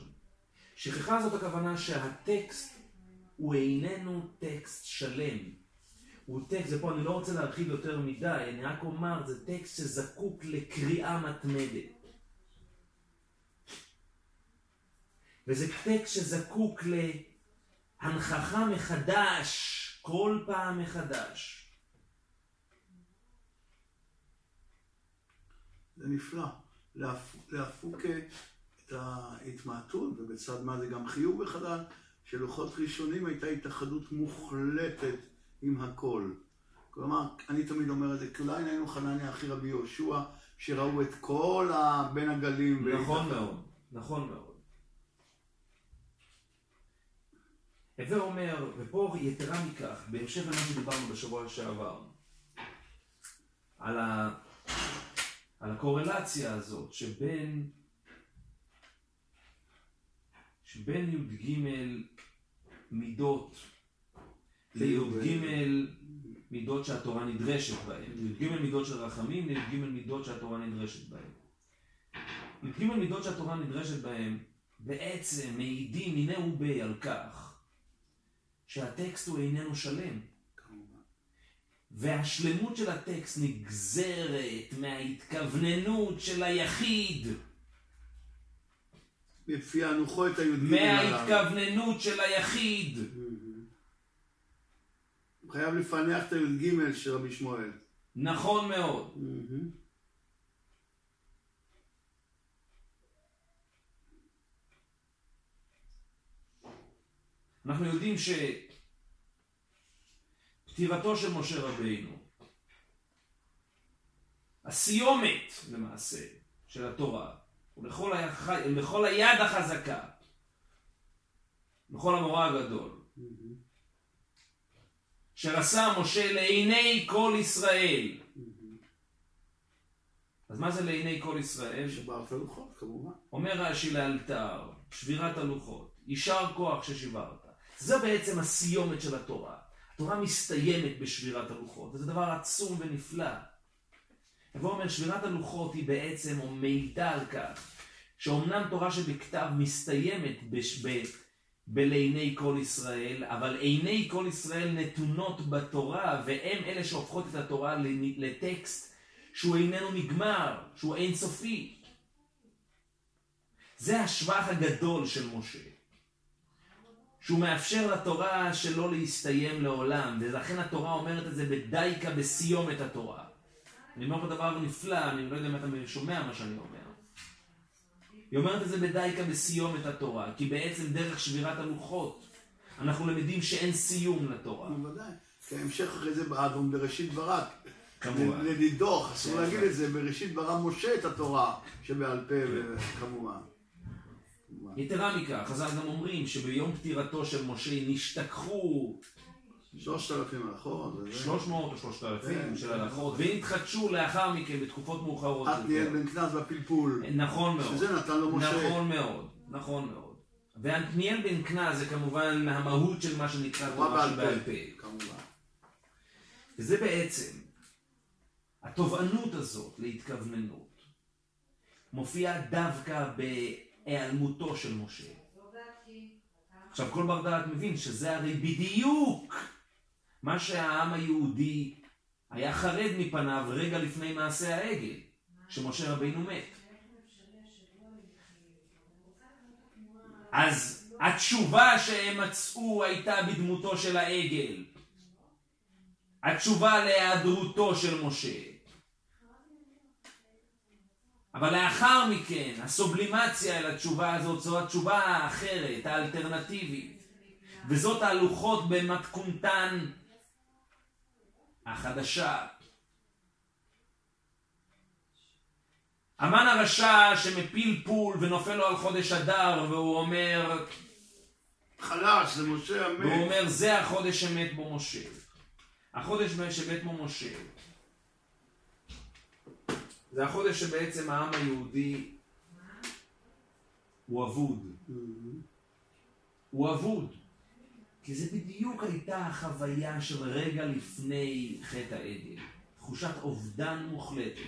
שכחה זאת הכוונה שהטקסט הוא איננו טקסט שלם. הוא טקסט, ופה אני לא רוצה להרחיב יותר מדי, אני רק אומר, זה טקסט שזקוק לקריאה מתמדת. וזה טקסט שזקוק להנכחה מחדש, כל פעם מחדש. זה נפלא. להפוק את ההתמעטות, ובצד מה זה גם חיוב בחלל, שלוחות ראשונים הייתה התאחדות מוחלטת עם הכל. כלומר, אני תמיד אומר את זה, כי אולי היינו חנניה אחי רבי יהושע, שראו את כל בין הגלים. נכון מאוד, נכון מאוד. הווה אומר, ופה יתרה מכך, בהמשך למה שדיברנו בשבוע שעבר, על, ה, על הקורלציה הזאת שבין, שבין י"ג מידות לי"ג מידות שהתורה נדרשת בהן, י"ג מידות של רחמים לי"ג מידות שהתורה נדרשת בהן. י"ג מידות שהתורה נדרשת בהן בעצם מעידים מיני ובי על כך שהטקסט הוא איננו שלם. והשלמות של הטקסט נגזרת מההתכווננות של היחיד. בפענוחו את הי"ג מההתכווננות של היחיד. הוא חייב לפענח את הי"ג של רבי שמואל. נכון מאוד. אנחנו יודעים שפטירתו של משה רבינו, הסיומת למעשה של התורה, ולכל היח... היד החזקה, לכל המורה הגדול, שעשה משה לעיני כל ישראל. אז מה זה לעיני כל ישראל? שברת הלוחות, כמובן. אומר רש"י לאלתר, שבירת הלוחות, יישר כוח ששיברת. זו בעצם הסיומת של התורה. התורה מסתיימת בשבירת הלוחות, וזה דבר עצום ונפלא. יבוא אומר, שבירת הלוחות היא בעצם, או מעידה על כך, שאומנם תורה שבכתב מסתיימת בש... ב... בלעיני כל ישראל, אבל עיני כל ישראל נתונות בתורה, והם אלה שהופכות את התורה לטקסט שהוא איננו נגמר, שהוא אינסופי. זה השבח הגדול של משה. שהוא מאפשר לתורה שלא להסתיים לעולם, ולכן התורה אומרת את זה בדייקה בסיומת התורה. אני אומר פה דבר נפלא, אני לא יודע אם אתה שומע מה שאני אומר. היא אומרת את זה בדייקה בסיומת התורה, כי בעצם דרך שבירת הלוחות, אנחנו למדים שאין סיום לתורה. בוודאי, כי ההמשך אחרי זה באדום בראשית דברת. כמובן. לדידוך, אסור להגיד את זה, בראשית ברא משה את התורה שבעל פה, כמובן. יתרה מכך, חז"ל גם אומרים שביום פטירתו של משה נשתכחו שלושת אלפים הלכות. שלוש מאות או שלושת אלפים כן, של כן. הלכות, והתחדשו לאחר מכן בתקופות מאוחרות. עתניאל בן קנז והפלפול. נכון מאוד. שזה נתן לו משה. נכון מאוד, נכון מאוד. ועתניאל בן קנז זה כמובן המהות של מה שנקרא תורה שבעל פה. כמובן. וזה בעצם, התובענות הזאת להתכווננות מופיעה דווקא ב... היעלמותו של משה. עכשיו כל בר דעת מבין שזה הרי בדיוק מה שהעם היהודי היה חרד מפניו רגע לפני מעשה העגל, כשמשה רבינו מת. אז התשובה שהם מצאו הייתה בדמותו של העגל. התשובה להיעדרותו של משה. אבל לאחר מכן, הסובלימציה אל התשובה הזאת זו התשובה האחרת, האלטרנטיבית. וזאת הלוחות במתכונתן החדשה. המן הרשע שמפיל פול ונופל לו על חודש אדר והוא אומר חלש, זה משה המת. והוא אומר זה החודש שמת בו משה. החודש שמת בו משה. זה החודש שבעצם העם היהודי הוא אבוד. הוא אבוד. כי זה בדיוק הייתה החוויה של רגע לפני חטא העגל. תחושת אובדן מוחלטת.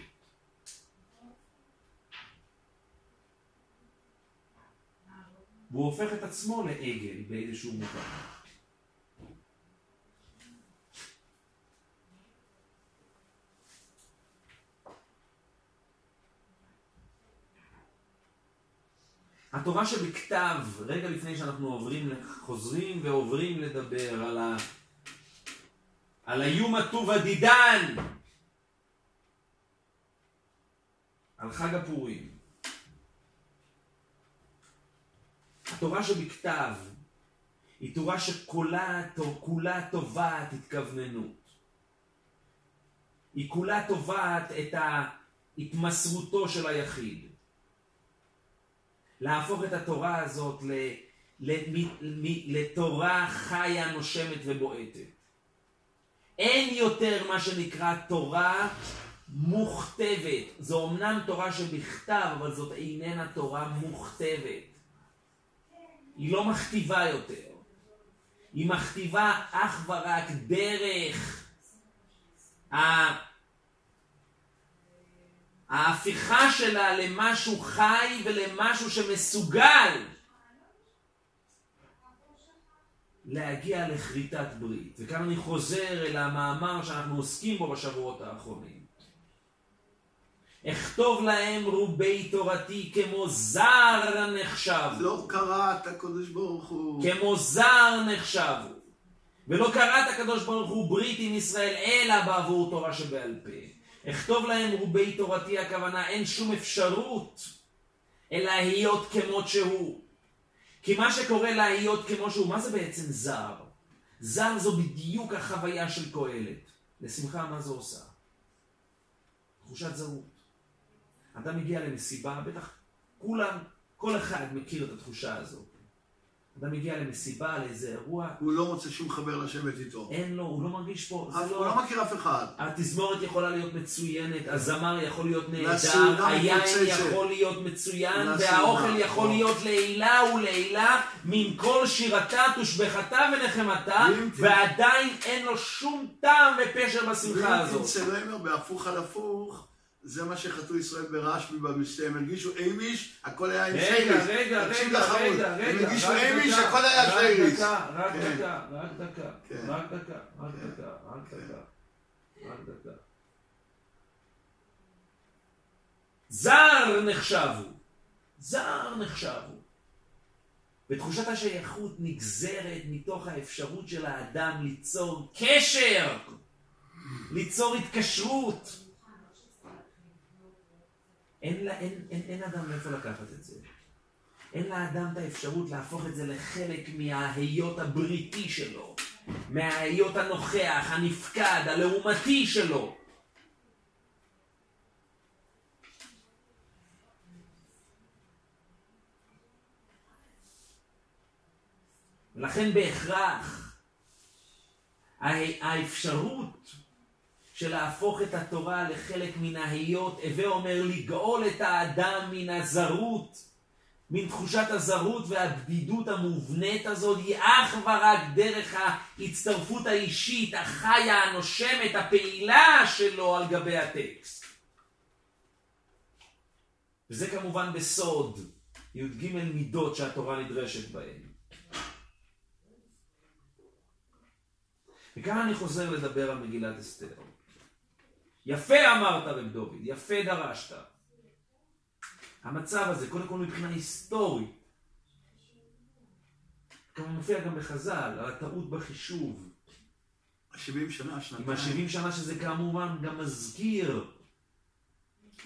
והוא הופך את עצמו לעגל באיזשהו מובן. התורה שבכתב, רגע לפני שאנחנו עוברים, חוזרים ועוברים לדבר על ה... על היום הטוב הדידן, על חג הפורים. התורה שבכתב היא תורה שכולה כולה טובעת התכווננות. היא כולה טובעת את ההתמסרותו של היחיד. להפוך את התורה הזאת ל, ל, מ, מ, לתורה חיה, נושמת ובועטת. אין יותר מה שנקרא תורה מוכתבת. זו אמנם תורה שבכתב, אבל זאת איננה תורה מוכתבת. היא לא מכתיבה יותר. היא מכתיבה אך ורק דרך ההפיכה שלה למשהו חי ולמשהו שמסוגל להגיע לכריתת ברית. וכאן אני חוזר אל המאמר שאנחנו עוסקים בו בשבועות האחרונים. אכתוב להם רובי תורתי כמו זר נחשב. לא קראת הקדוש ברוך הוא. כמו זר נחשבו. ולא קראת הקדוש ברוך הוא ברית עם ישראל אלא בעבור תורה שבעל פה. אכתוב להם רובי תורתי הכוונה אין שום אפשרות אלא להיות כמות שהוא. כי מה שקורה להיות כמו שהוא, מה זה בעצם זר? זר זו בדיוק החוויה של קהלת. לשמחה מה זה עושה? תחושת זרות. אתה מגיע למסיבה, בטח כולם, כל אחד מכיר את התחושה הזאת. אתה מגיע למסיבה, לאיזה אירוע. הוא לא מוצא שום חבר לשבת איתו. אין לו, הוא לא מרגיש פה. אף, לא... הוא לא מכיר אף אחד. התזמורת יכולה להיות מצוינת, הזמר יכול להיות נהדר, היין יכול להיות מצוין, והאוכל יכול. להיות לעילה ולעילה, מן כל שירתה, תושבחתה ונחמתה, ועדיין אין לו שום טעם ופשר בשמחה הזאת. ואם תמצא להם בהפוך על הפוך. זה מה שחטאו ישראל ברשב"י במשתה, הם הרגישו אימיש, הכל היה עם שייריס. רגע, רגע, רגע, רגע, רגע, הם הרגישו אימיש, הכל היה שייריס. רק דקה, רק דקה, רק דקה, רק דקה, רק דקה, רק דקה. זר נחשבו, זר נחשבו. ותחושת השייכות נגזרת מתוך האפשרות של האדם ליצור קשר, ליצור התקשרות. אין, לה, אין, אין, אין אדם מאיפה לקחת את זה. אין לאדם את האפשרות להפוך את זה לחלק מההיות הבריטי שלו, מההיות הנוכח, הנפקד, הלעומתי שלו. לכן בהכרח האפשרות של להפוך את התורה לחלק מן ההיות, הווה אומר לגאול את האדם מן הזרות, מן תחושת הזרות והבדידות המובנית הזאת, היא אך ורק דרך ההצטרפות האישית, החיה, הנושמת, הפעילה שלו על גבי הטקסט. וזה כמובן בסוד. י"ג מידות שהתורה נדרשת בהן. וכאן אני חוזר לדבר על מגילת אסתר. יפה אמרת רב דוד, יפה דרשת. המצב הזה, קודם כל מבחינה היסטורית, כמובן מופיע גם בחז"ל, על הטעות בחישוב. ה-70 שנה, שנתיים. עם ה-70 שנה שזה כמובן גם מזכיר,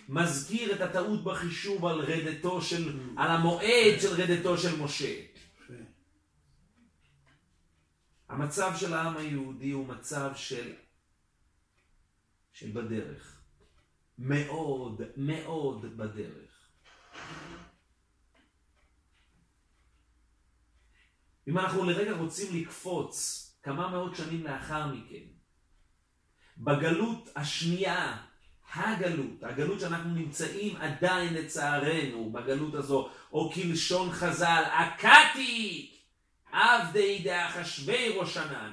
מזכיר את הטעות בחישוב על רדתו של, על המועד של רדתו של משה. המצב של העם היהודי הוא מצב של, של בדרך. מאוד, מאוד בדרך. אם אנחנו לרגע רוצים לקפוץ כמה מאות שנים לאחר מכן, בגלות השנייה, הגלות, הגלות שאנחנו נמצאים עדיין לצערנו בגלות הזו, או כלשון חז"ל, עקתי עבדי דאחשבי ראשנן.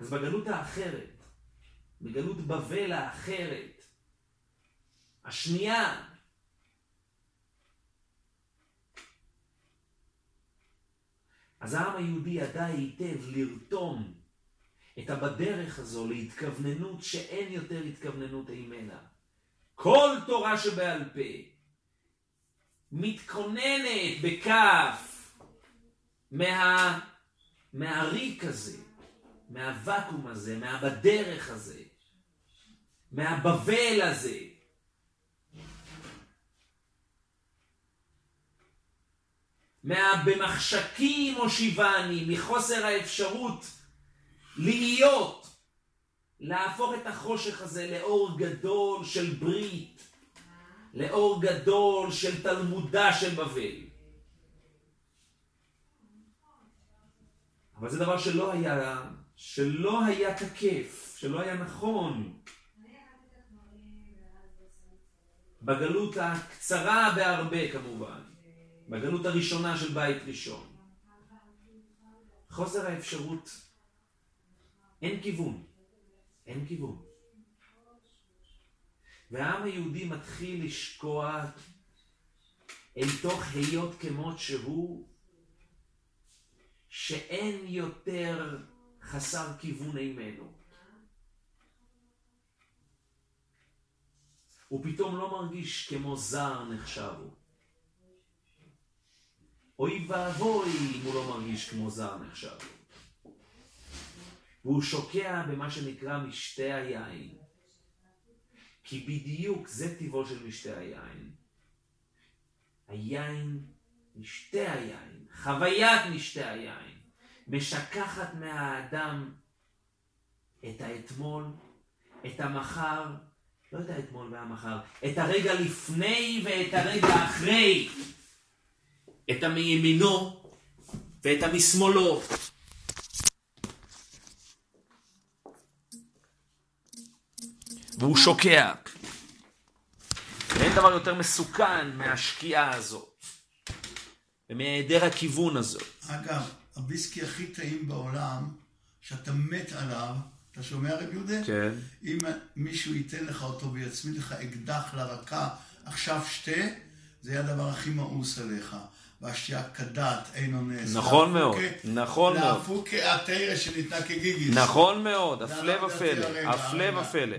אז בגלות האחרת, בגלות בבל האחרת, השנייה, אז העם היהודי ידע היטב לרתום את הבדרך הזו להתכווננות שאין יותר התכווננות אימנה. כל תורה שבעל פה מתכוננת בכף מה, מהריק הזה, מהוואקום הזה, מהבדרך הזה, מהבבל הזה. מהבמחשכים הושיבני, מחוסר האפשרות להיות, להפוך את החושך הזה לאור גדול של ברית, לאור גדול של תלמודה של בבל. אבל זה דבר שלא היה, שלא היה תקף, שלא היה נכון. בגלות הקצרה בהרבה כמובן. בגלות הראשונה של בית ראשון. חוסר האפשרות, אין כיוון, אין כיוון. והעם היהודי מתחיל לשקוע אל תוך היות כמות שהוא, שאין יותר חסר כיוון אימנו. הוא פתאום לא מרגיש כמו זר נחשב הוא. אוי ואבוי אם הוא לא מרגיש כמו זר נחשב. והוא שוקע במה שנקרא משתה היין. כי בדיוק זה טבעו של משתה היין. היין, משתה היין, חוויית משתה היין, משכחת מהאדם את האתמול, את המחר, לא את האתמול והמחר, את הרגע לפני ואת הרגע אחרי. את המימינו ואת המשמאלו. והוא שוקע. ואין דבר יותר מסוכן מהשקיעה הזאת, ומהיעדר הכיוון הזאת. אגב, הוויסקי הכי טעים בעולם, שאתה מת עליו, אתה שומע רב יהודה? כן. אם מישהו ייתן לך אותו ויצמיד לך אקדח לרקה, עכשיו שתה, זה יהיה הדבר הכי מאוס עליך. והשתייה כדת, אין אונס. נכון מאוד, נכון מאוד. לאפוקה התרא שניתנה כגיגיס. נכון מאוד, הפלא ופלא, הפלא. ופלא, הפלא.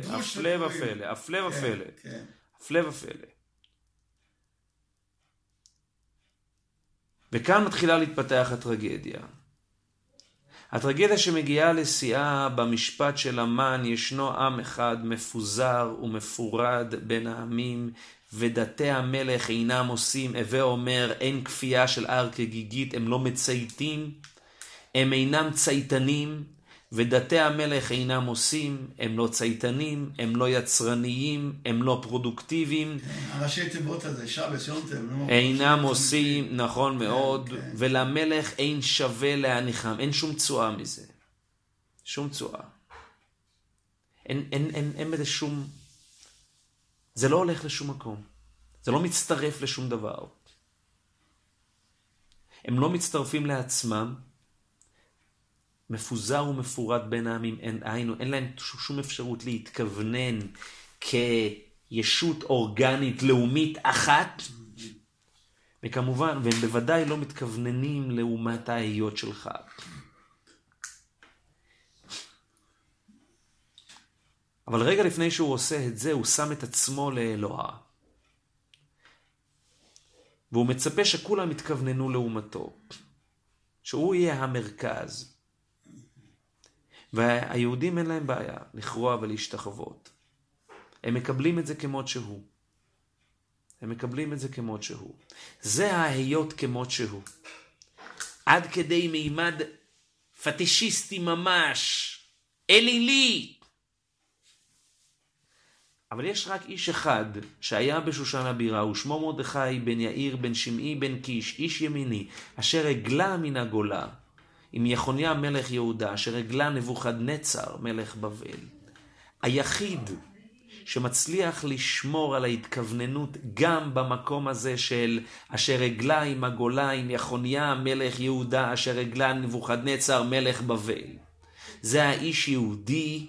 ופלא, הפלא כן, ופלא, כן. הפלא ופלא. וכאן מתחילה להתפתח הטרגדיה. הטרגדיה שמגיעה לשיאה במשפט של המן, ישנו עם אחד מפוזר ומפורד בין העמים, ודתי המלך אינם עושים, הווה אומר, אין כפייה של הר כגיגית, הם לא מצייתים, הם אינם צייתנים, ודתי המלך אינם עושים, הם לא צייתנים, הם לא יצרניים, הם לא פרודוקטיביים, הראשי תיבות הזה, שבס, יונטם. לא? אינם עושים, נכון מאוד, כן. ולמלך אין שווה להניחם, אין שום תשואה מזה. שום תשואה. אין בזה שום... זה לא הולך לשום מקום. זה לא מצטרף לשום דבר. הם לא מצטרפים לעצמם. מפוזר ומפורד בין העמים, אין, היינו, אין להם שום אפשרות להתכוונן כישות אורגנית לאומית אחת, וכמובן, והם בוודאי לא מתכווננים לעומת ההיות שלך. אבל רגע לפני שהוא עושה את זה, הוא שם את עצמו לאלוה. והוא מצפה שכולם יתכווננו לעומתו. שהוא יהיה המרכז. והיהודים אין להם בעיה לכרוע ולהשתחוות. הם מקבלים את זה כמות שהוא. הם מקבלים את זה כמות שהוא. זה ההיות כמות שהוא. עד כדי מימד פטישיסטי ממש, אלילי. אבל יש רק איש אחד שהיה בשושן הבירה, ושמו מרדכי בן יאיר בן שמעי בן קיש, איש ימיני, אשר הגלה מן הגולה, עם יחוניה מלך יהודה, אשר הגלה נבוכדנצר מלך בבל. היחיד שמצליח לשמור על ההתכווננות גם במקום הזה של אשר הגלה עם הגולה, עם יחוניה מלך יהודה, אשר הגלה נבוכדנצר מלך בבל. זה האיש יהודי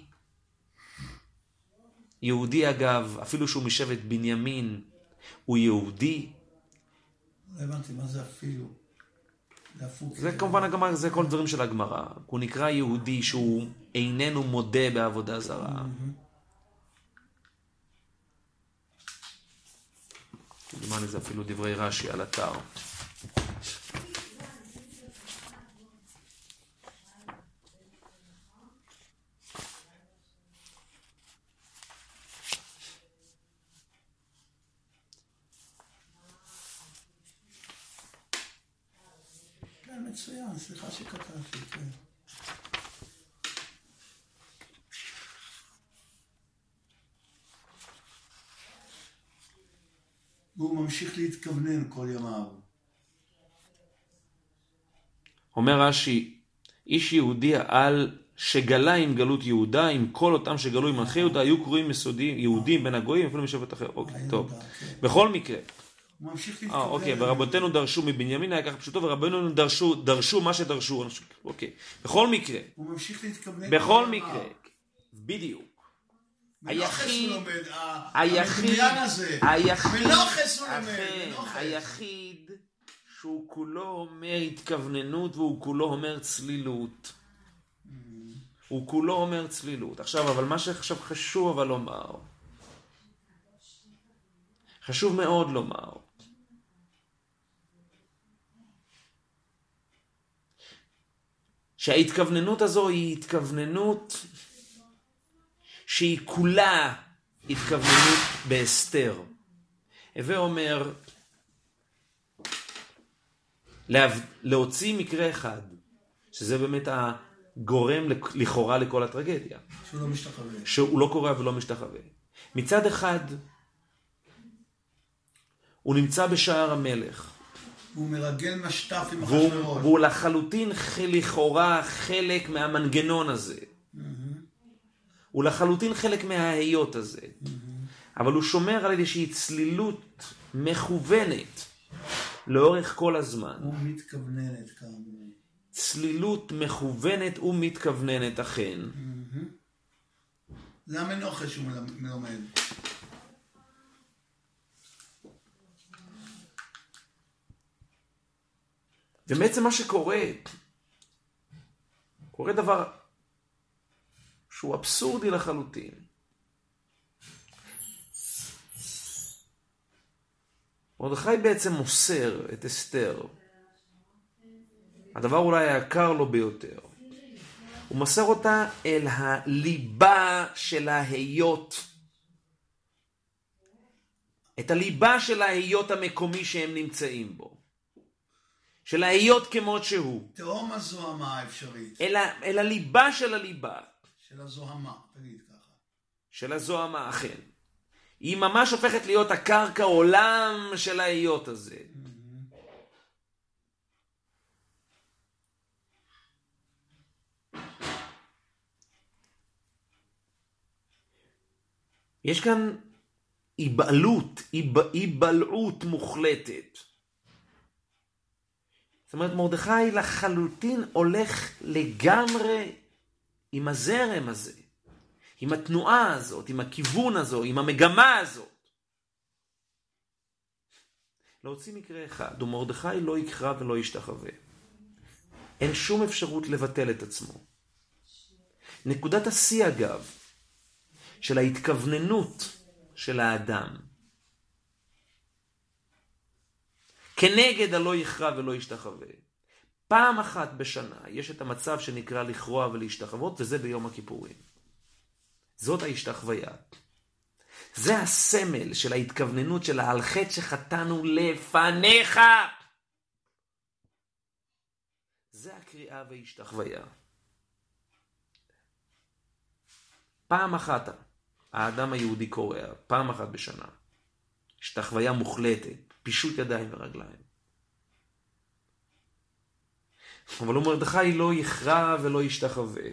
יהודי אגב, אפילו שהוא משבט בנימין, הוא יהודי. לא הבנתי, מה זה אפילו? זה כמובן הגמרא, זה כל דברים של הגמרא. הוא נקרא יהודי שהוא איננו מודה בעבודה זרה. כמדומני זה אפילו דברי רש"י על אתר. מצוין, סליחה שקטעתי, כן. והוא ממשיך להתכוונן כל ימיו. אומר רש"י, איש יהודי על שגלה עם גלות יהודה, עם כל אותם שגלו עם מלכי יהודה, היו קרואים יסודיים, יהודים בין הגויים, אפילו משבט אחר. אוקיי, טוב. כן. בכל מקרה. הוא ממשיך להתקבל. אה, אוקיי, ורבותינו דרשו מבנימין, היה ככה פשוטו, ורבנו דרשו, דרשו מה שדרשו. אוקיי. בכל מקרה. הוא ממשיך להתכוון. בכל מקרה. בדיוק. היחיד, היחיד, היחיד, היחיד שהוא כולו אומר התכווננות והוא כולו אומר צלילות. הוא כולו אומר צלילות. עכשיו, אבל מה שעכשיו חשוב אבל לומר, חשוב מאוד לומר, שההתכווננות הזו היא התכווננות שהיא כולה התכווננות בהסתר. הווה אומר, להוציא מקרה אחד, שזה באמת הגורם לכאורה לכל הטרגדיה. שהוא לא משתחווה. שהוא לא קורא ולא משתחווה. מצד אחד, הוא נמצא בשער המלך. והוא מרגל משטף עם אחשוורוש. והוא לחלוטין לכאורה חלק מהמנגנון הזה. Mm-hmm. הוא לחלוטין חלק מההיות הזה. Mm-hmm. אבל הוא שומר על איזושהי צלילות מכוונת לאורך כל הזמן. ומתכווננת כאמור. צלילות מכוונת ומתכווננת אכן. Mm-hmm. זה המנוחה שהוא מלמד. ובעצם מה שקורה, קורה דבר שהוא אבסורדי לחלוטין. מרדכי בעצם מוסר את אסתר, הדבר אולי היקר לו ביותר. הוא מוסר אותה אל הליבה של ההיות, את הליבה של ההיות המקומי שהם נמצאים בו. של ההיות כמות שהוא. תהום הזוהמה האפשרית. אל, אל הליבה של הליבה. של הזוהמה, תגיד ככה. של הזוהמה, אכן. היא ממש הופכת להיות הקרקע עולם של ההיות הזה. יש כאן היבעלות, היבלעות מוחלטת. זאת אומרת, מרדכי לחלוטין הולך לגמרי עם הזרם הזה, עם התנועה הזאת, עם הכיוון הזו, עם המגמה הזאת. להוציא מקרה אחד, ומרדכי לא יקרא ולא ישתחווה. אין שום אפשרות לבטל את עצמו. נקודת השיא אגב, של ההתכווננות של האדם, כנגד הלא יכרע ולא ישתחווה. פעם אחת בשנה יש את המצב שנקרא לכרוע ולהשתחוות, וזה ביום הכיפורים. זאת ההשתחוויה. זה הסמל של ההתכווננות של על חטא שחטאנו לפניך. זה הקריאה והשתחוויה. פעם אחת האדם היהודי קורע, פעם אחת בשנה. השתחוויה מוחלטת, פישוט ידיים ורגליים. אבל הוא מרדכי לא יכרע ולא ישתחווה.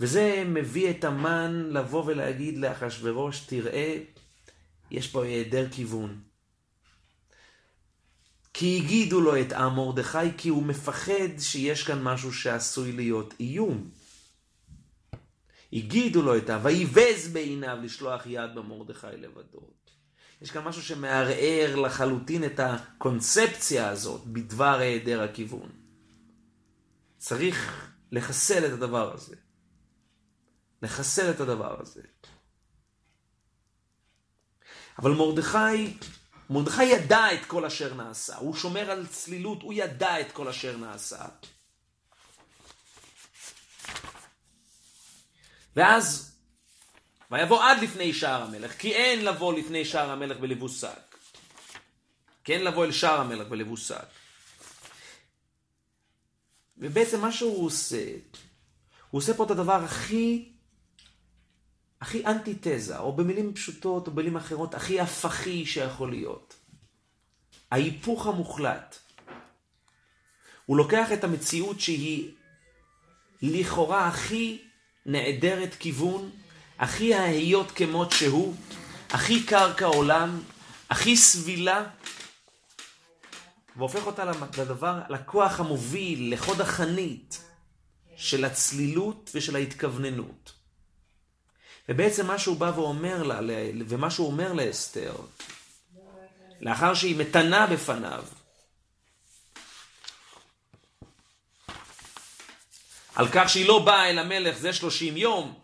וזה מביא את המן לבוא ולהגיד לאחשוורוש, תראה, יש פה היעדר כיוון. כי הגידו לו את עם מרדכי, כי הוא מפחד שיש כאן משהו שעשוי להיות איום. הגידו לו את ה... ויבז בעיניו לשלוח יד במרדכי לבדו. יש כאן משהו שמערער לחלוטין את הקונספציה הזאת בדבר היעדר הכיוון. צריך לחסל את הדבר הזה. לחסל את הדבר הזה. אבל מרדכי, מרדכי ידע את כל אשר נעשה. הוא שומר על צלילות, הוא ידע את כל אשר נעשה. ואז, ויבוא עד לפני שער המלך, כי אין לבוא לפני שער המלך בלבוש שק. כן לבוא אל שער המלך בלבוש שק. ובעצם מה שהוא עושה, הוא עושה פה את הדבר הכי הכי אנטיתזה, או במילים פשוטות, או במילים אחרות, הכי הפכי שיכול להיות. ההיפוך המוחלט. הוא לוקח את המציאות שהיא לכאורה הכי נעדרת כיוון, הכי ההיות כמות שהוא, הכי קרקע עולם, הכי סבילה, והופך אותה לדבר, לכוח המוביל, לחוד החנית של הצלילות ושל ההתכווננות. ובעצם מה שהוא בא ואומר לה, ומה שהוא אומר לאסתר, לאחר שהיא מתנה בפניו, על כך שהיא לא באה אל המלך זה שלושים יום,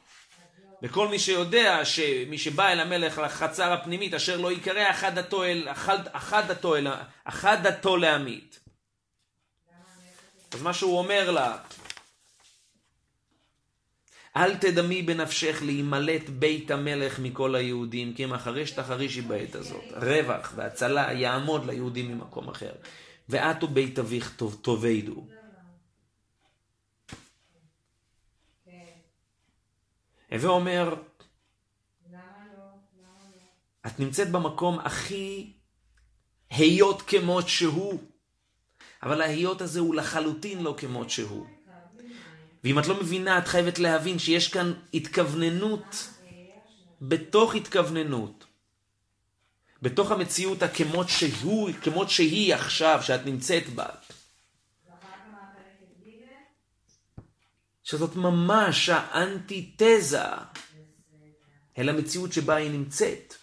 וכל מי שיודע שמי שבא אל המלך לחצר הפנימית אשר לא ייקרא אחד דתו אל, אחד, אחד דתו אל, אחד דתו להמית. אז מה שהוא אומר לה, אל תדמי בנפשך להימלט בית המלך מכל היהודים, כי אם החריש תחרישי בעת הזאת. רווח והצלה יעמוד ליהודים ממקום אחר. ואת ובית אביך טוב, הווה אומר, את נמצאת במקום הכי היות כמות שהוא, אבל ההיות הזה הוא לחלוטין לא כמות שהוא. ואם את לא מבינה, את חייבת להבין שיש כאן התכווננות בתוך התכווננות. בתוך המציאות הכמות שהוא, כמות שהיא עכשיו, שאת נמצאת בה. שזאת ממש האנטיתזה אל המציאות שבה היא נמצאת.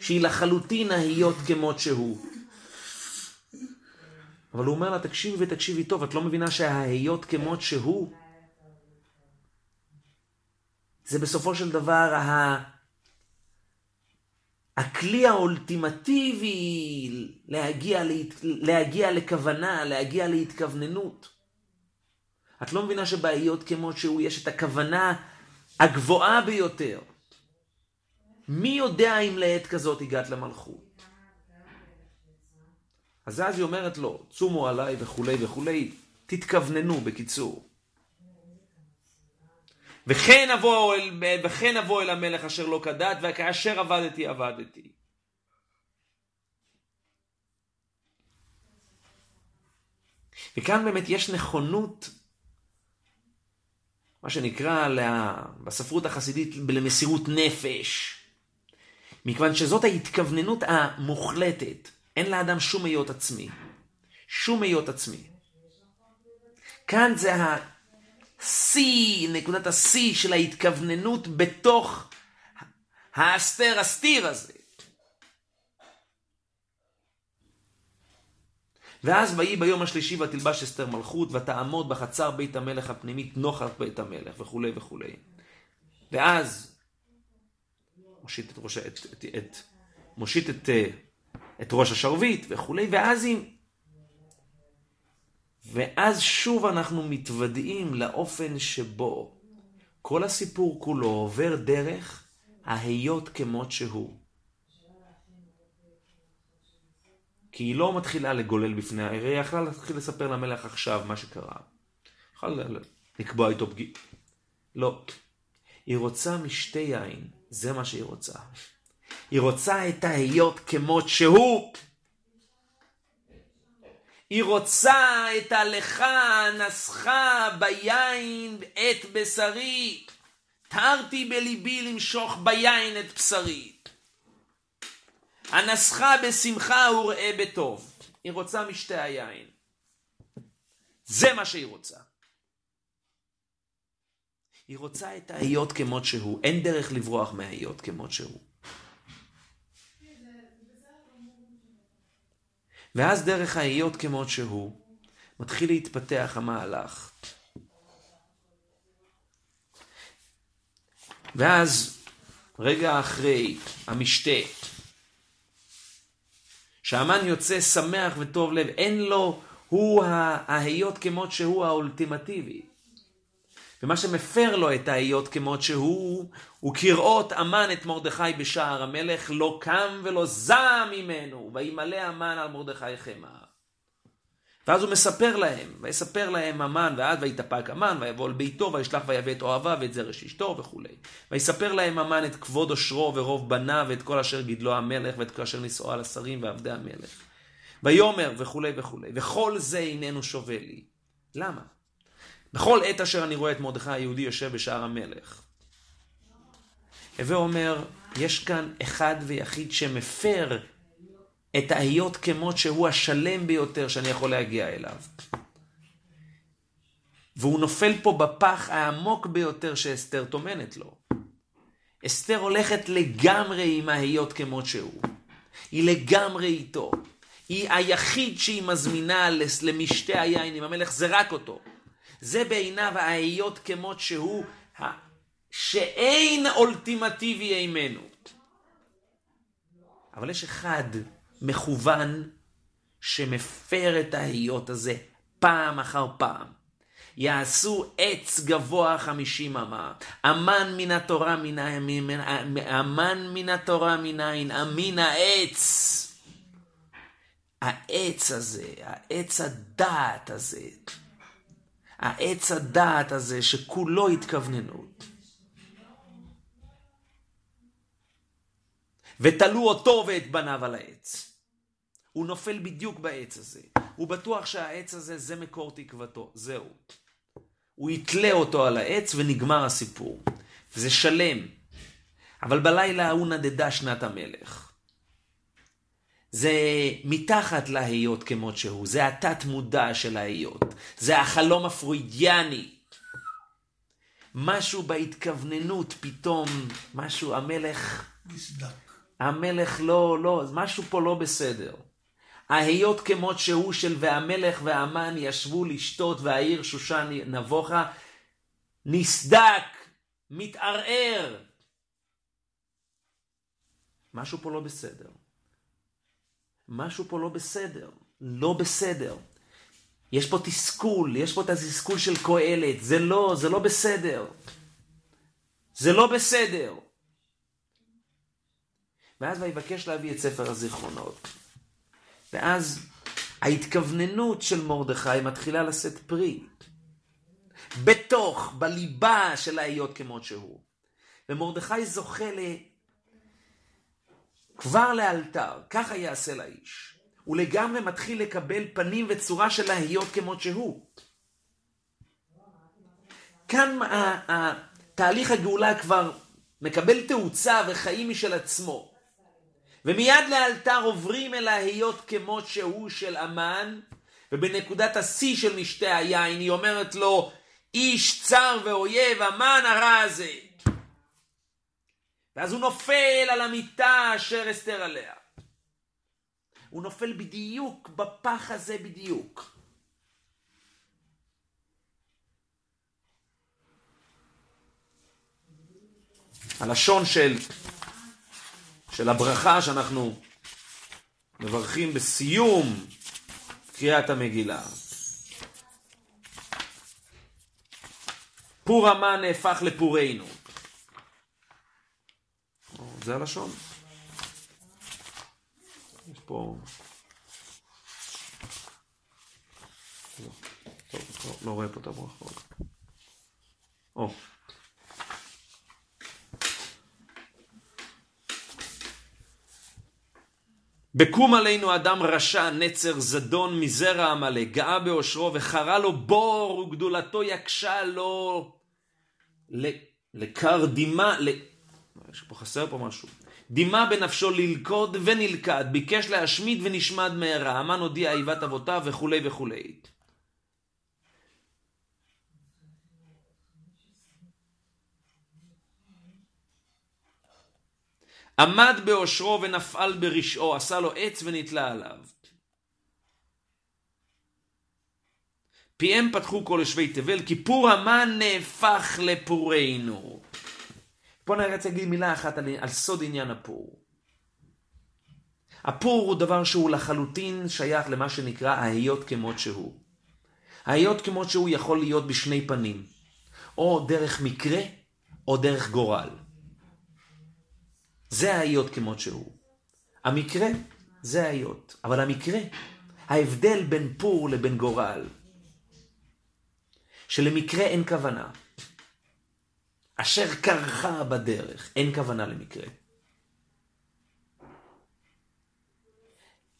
שהיא לחלוטין ההיות כמות שהוא. אבל הוא אומר לה, תקשיבי ותקשיבי טוב, את לא מבינה שההיות כמות שהוא, זה בסופו של דבר ה... הכלי האולטימטיבי להגיע, להת... להגיע לכוונה, להגיע להתכווננות. את לא מבינה שבהיות כמות שהוא יש את הכוונה הגבוהה ביותר. מי יודע אם לעת כזאת הגעת למלכות? אז אז היא אומרת לו, צומו עליי וכולי וכולי, תתכווננו בקיצור. וכן אבוא אל, וכן אבוא אל המלך אשר לא כדת, וכאשר עבדתי עבדתי. וכאן באמת יש נכונות, מה שנקרא לה, בספרות החסידית למסירות נפש. מכיוון שזאת ההתכווננות המוחלטת. אין לאדם שום היות עצמי. שום היות עצמי. כאן זה השיא, נקודת השיא של ההתכווננות בתוך האסתר הסתיר הזה. ואז ויהי ביום השלישי ותלבש אסתר מלכות, ותעמוד בחצר בית המלך הפנימית נוכח בית המלך, וכולי וכולי. ואז מושיט את ראש, את, את, את, מושיט את, אה, את ראש השרביט וכולי, ואז היא... ואז שוב אנחנו מתוודעים לאופן שבו כל הסיפור כולו עובר דרך ההיות כמות שהוא. כי היא לא מתחילה לגולל בפני העירי, היא יכלה להתחיל לספר למלך עכשיו מה שקרה. יכולה לקבוע איתו פגיעה. לא. היא רוצה משתה יין, זה מה שהיא רוצה. היא רוצה את ההיות כמות שהוא. היא רוצה את הלכה נסחה ביין את בשרי. תרתי בליבי למשוך ביין את בשרי. הנסחה בשמחה וראה בטוב. היא רוצה משתה היין. זה מה שהיא רוצה. היא רוצה את ההיות כמות שהוא. אין דרך לברוח מההיות כמות שהוא. ואז דרך ההיות כמות שהוא, מתחיל להתפתח המהלך. ואז, רגע אחרי המשתה, שהמן יוצא שמח וטוב לב, אין לו, הוא ההיות כמות שהוא האולטימטיבי. ומה שמפר לו את ההיות כמות שהוא, הוא כראות אמן את מרדכי בשער המלך, לא קם ולא זע ממנו, וימלא אמן על מרדכי חמא. ואז הוא מספר להם, ויספר להם אמן, ואז ויתאפק אמן, ויבוא אל ביתו, וישלח ויבא את אוהביו ואת זרש אשתו וכולי. ויספר להם אמן את כבוד עושרו ורוב בניו, ואת כל אשר גידלו המלך, ואת כל אשר נישאו על השרים ועבדי המלך. ויאמר וכולי וכולי, וכל זה איננו שווה לי. למה? בכל עת אשר אני רואה את מרדכי היהודי יושב בשער המלך. הווה אומר, יש כאן אחד ויחיד שמפר את ההיות כמות שהוא השלם ביותר שאני יכול להגיע אליו. והוא נופל פה בפח העמוק ביותר שאסתר טומנת לו. אסתר הולכת לגמרי עם ההיות כמות שהוא. היא לגמרי איתו. היא היחיד שהיא מזמינה למשתה היין עם המלך, זה רק אותו. זה בעיניו ההיות כמות שהוא, שאין אולטימטיבי אימנו. אבל יש אחד מכוון שמפר את ההיות הזה פעם אחר פעם. יעשו עץ גבוה חמישים אמה, אמן מן התורה מנין, אמן מן התורה מנין, אמין העץ. העץ הזה, העץ הדעת הזה, העץ הדעת הזה שכולו התכווננות. ותלו אותו ואת בניו על העץ. הוא נופל בדיוק בעץ הזה. הוא בטוח שהעץ הזה זה מקור תקוותו, זהו. הוא יתלה אותו על העץ ונגמר הסיפור. זה שלם. אבל בלילה ההוא נדדה שנת המלך. זה מתחת להיות כמות שהוא, זה התת מודע של ההיות, זה החלום הפרוידיאני. משהו בהתכווננות פתאום, משהו, המלך... נסדק. המלך לא, לא, משהו פה לא בסדר. ההיות כמות שהוא של והמלך והמן ישבו לשתות והעיר שושן נבוכה, נסדק, מתערער. משהו פה לא בסדר. משהו פה לא בסדר, לא בסדר. יש פה תסכול, יש פה את התסכול של קהלת, זה לא, זה לא בסדר. זה לא בסדר. ואז ויבקש להביא את ספר הזיכרונות. ואז ההתכווננות של מרדכי מתחילה לשאת פרי. בתוך, בליבה של ההיות כמות שהוא. ומרדכי זוכה כבר לאלתר, ככה יעשה לאיש. הוא לגמרי מתחיל לקבל פנים וצורה של להיות כמות שהוא. כאן תהליך הגאולה כבר מקבל תאוצה וחיים משל עצמו. ומיד לאלתר עוברים אל ההיות כמות שהוא של אמן, ובנקודת השיא של משתה היין היא אומרת לו, איש צר ואויב, אמן הרע הזה. ואז הוא נופל על המיטה אשר אסתר עליה. הוא נופל בדיוק בפח הזה בדיוק. הלשון של, של הברכה שאנחנו מברכים בסיום קריאת המגילה. פור המן נהפך לפורנו. זה הלשון. יש פה... טוב, לא, לא רואה פה את הברכות. או. בקום עלינו אדם רשע, נצר זדון מזרע עמלק, גאה באושרו וחרה לו בור וגדולתו יקשה לו לכר יש פה חסר פה משהו. דמעה בנפשו ללכוד ונלכד, ביקש להשמיד ונשמד מהרה, המן הודיע איבת אבותיו וכולי וכולי. עמד באושרו ונפעל ברשעו, עשה לו עץ ונתלה עליו. פיהם פתחו כל יושבי תבל, כי פור המן נהפך לפורנו. פה אני רוצה להגיד מילה אחת על, על סוד עניין הפור. הפור הוא דבר שהוא לחלוטין שייך למה שנקרא ההיות כמות שהוא. ההיות כמות שהוא יכול להיות בשני פנים, או דרך מקרה, או דרך גורל. זה ההיות כמות שהוא. המקרה זה ההיות, אבל המקרה, ההבדל בין פור לבין גורל, שלמקרה אין כוונה. אשר קרחה בדרך, אין כוונה למקרה.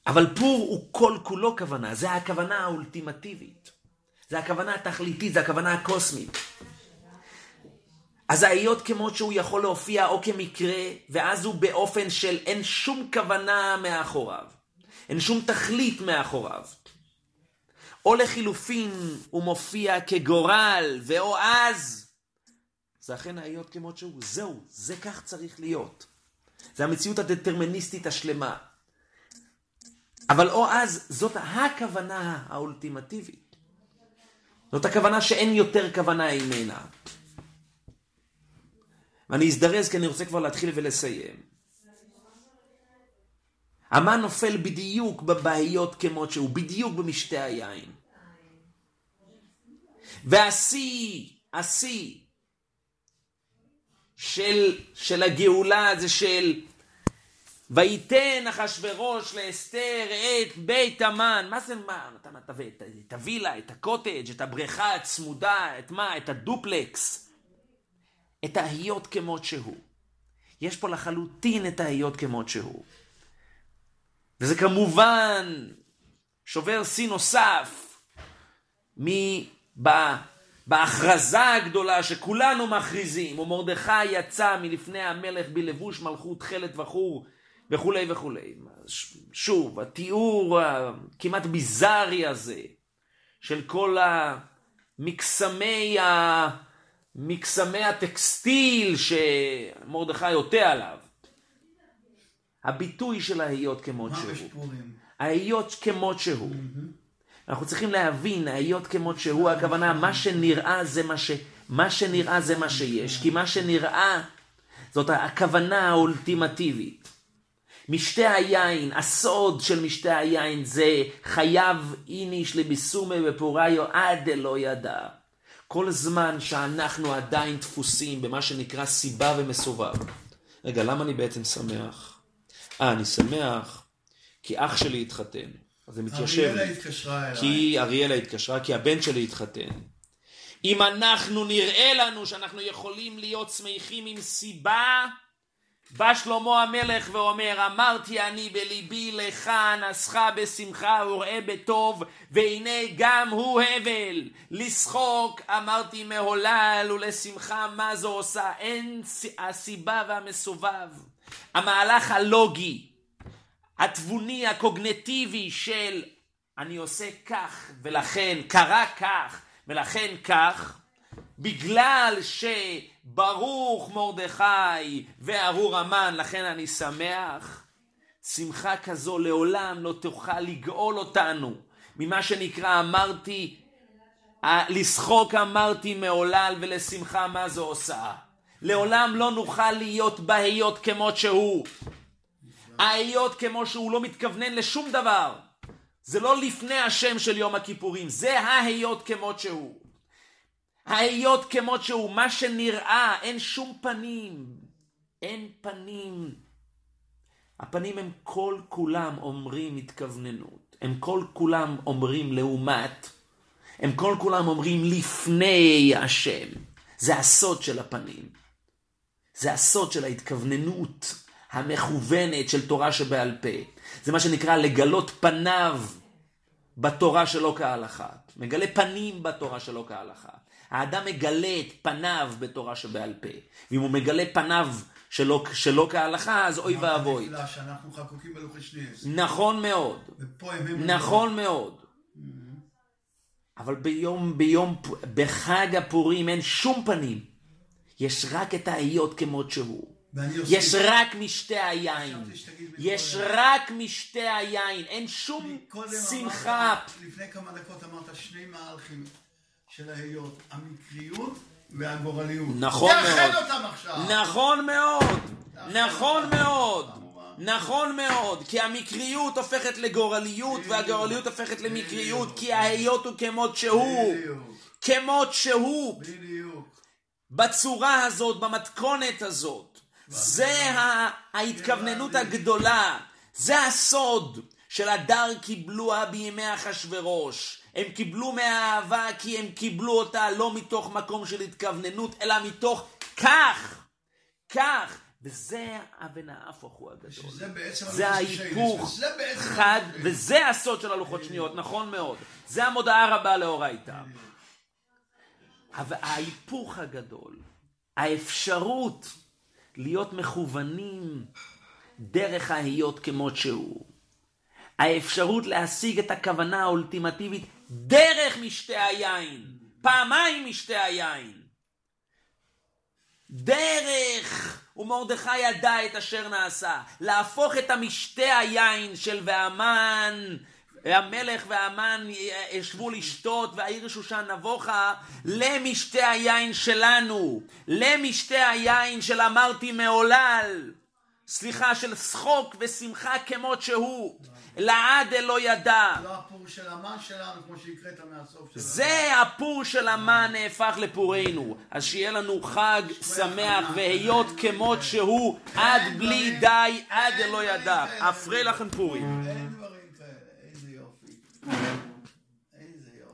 אבל פור הוא כל כולו כוונה, זה הכוונה האולטימטיבית. זה הכוונה התכליתית, זה הכוונה הקוסמית. אז ההיות כמות שהוא יכול להופיע או כמקרה, ואז הוא באופן של אין שום כוונה מאחוריו. אין שום תכלית מאחוריו. או לחילופין הוא מופיע כגורל, ואו אז זה אכן ההיות כמות שהוא. זהו, זה כך צריך להיות. זה המציאות הדטרמיניסטית השלמה. אבל או אז, זאת הכוונה האולטימטיבית. זאת הכוונה שאין יותר כוונה ממנה. ואני אזדרז כי אני רוצה כבר להתחיל ולסיים. המן נופל בדיוק בבעיות כמות שהוא, בדיוק במשתה היין. והשיא, השיא של, של הגאולה זה של וייתן אחשורוש לאסתר את בית המן. מה זה מה? נתן את הווילה, את הקוטג', את הבריכה הצמודה, את מה? את הדופלקס. את ההיות כמות שהוא. יש פה לחלוטין את ההיות כמות שהוא. וזה כמובן שובר שיא נוסף בהכרזה הגדולה שכולנו מכריזים, ומרדכי יצא מלפני המלך בלבוש מלכות תכלת וחור וכולי וכולי. שוב, התיאור הכמעט ביזארי הזה של כל המקסמי ה... מקסמי הטקסטיל שמרדכי עוטה עליו. הביטוי של ההיות כמות שהוא. ההיות כמות שהוא. אנחנו צריכים להבין, ההיות כמות שהוא, הכוונה, מה שנראה זה מה ש... מה שנראה זה מה שיש, כי מה שנראה זאת הכוונה האולטימטיבית. משתה היין, הסוד של משתה היין זה חייב איניש לביסומי ופוריו עד דלא ידע. כל זמן שאנחנו עדיין דפוסים במה שנקרא סיבה ומסובב. רגע, למה אני בעצם שמח? אה, אני שמח כי אח שלי התחתן. אז זה מתיישב. אריאלה התקשרה אליי. כי אריאלה התקשרה, כי הבן שלי התחתן. אם אנחנו נראה לנו שאנחנו יכולים להיות שמחים עם סיבה, בא שלמה המלך ואומר, אמרתי אני בליבי לך נסך בשמחה וראה בטוב, והנה גם הוא הבל. לשחוק אמרתי מהולל, ולשמחה מה זו עושה? אין הסיבה והמסובב. המהלך הלוגי, התבוני, הקוגנטיבי של אני עושה כך, ולכן קרה כך, ולכן כך, בגלל שברוך מרדכי וארור המן, לכן אני שמח, שמחה כזו לעולם לא תוכל לגאול אותנו ממה שנקרא אמרתי, לשחוק אמרתי מעולל ולשמחה מה זו עושה. לעולם לא נוכל להיות בהיות כמות שהוא. ההיות כמו שהוא לא מתכוונן לשום דבר. זה לא לפני השם של יום הכיפורים, זה ההיות כמות שהוא. ההיות כמות שהוא, מה שנראה, אין שום פנים. אין פנים. הפנים הם כל כולם אומרים התכווננות. הם כל כולם אומרים לעומת. הם כל כולם אומרים לפני השם. זה הסוד של הפנים. זה הסוד של ההתכווננות המכוונת של תורה שבעל פה. זה מה שנקרא לגלות פניו בתורה שלא כהלכה. מגלה פנים בתורה שלא כהלכה. האדם מגלה את פניו בתורה שבעל פה. ואם הוא מגלה פניו שלא, שלא כהלכה, אז אוי ואבוי. שאנחנו חקוקים. נכון מאוד. נכון מאוד. אבל ביום, ביום, בחג הפורים אין שום פנים. יש רק את ההיות כמות שהוא. יש רק משתי היין. יש רק משתי היין. אין שום שמחה. לפני כמה דקות אמרת שני מהלכים של ההיות. המקריות והגורליות. נכון מאוד. תאחד אותם עכשיו. נכון מאוד. נכון מאוד. נכון מאוד, כי המקריות הופכת לגורליות והגורליות הופכת למקריות, כי ההיות הוא כמות שהוא. כמות שהוא. בצורה הזאת, במתכונת הזאת. זה ההתכווננות הגדולה. זה הסוד של הדר קיבלוה בימי אחשורוש. הם קיבלו מהאהבה כי הם קיבלו אותה לא מתוך מקום של התכווננות, אלא מתוך כך, כך. וזה אבן ההפוך הוא הגדול. זה ההיפוך חד, וזה הסוד של הלוחות שניות, נכון מאוד. זה המודעה רבה לאורייתא. אבל ההיפוך הגדול, האפשרות להיות מכוונים דרך ההיות כמות שהוא. האפשרות להשיג את הכוונה האולטימטיבית דרך משתה היין, פעמיים משתה היין. דרך, ומרדכי ידע את אשר נעשה, להפוך את המשתה היין של והמן, המלך והמן ישבו לשתות והעיר שושן נבוכה למשתה היין שלנו, למשתה היין של אמרתי מעולל, סליחה, של שחוק ושמחה כמות שהוא. לעד אלו ידע. לא הפור של המן שלנו, כמו שהקראת מהסוף שלנו. זה הפור של המן נהפך לפורנו. אז שיהיה לנו חג שמח והיות כמות שהוא עד בלי די, עד אלו ידע. אפרה לכם פורים.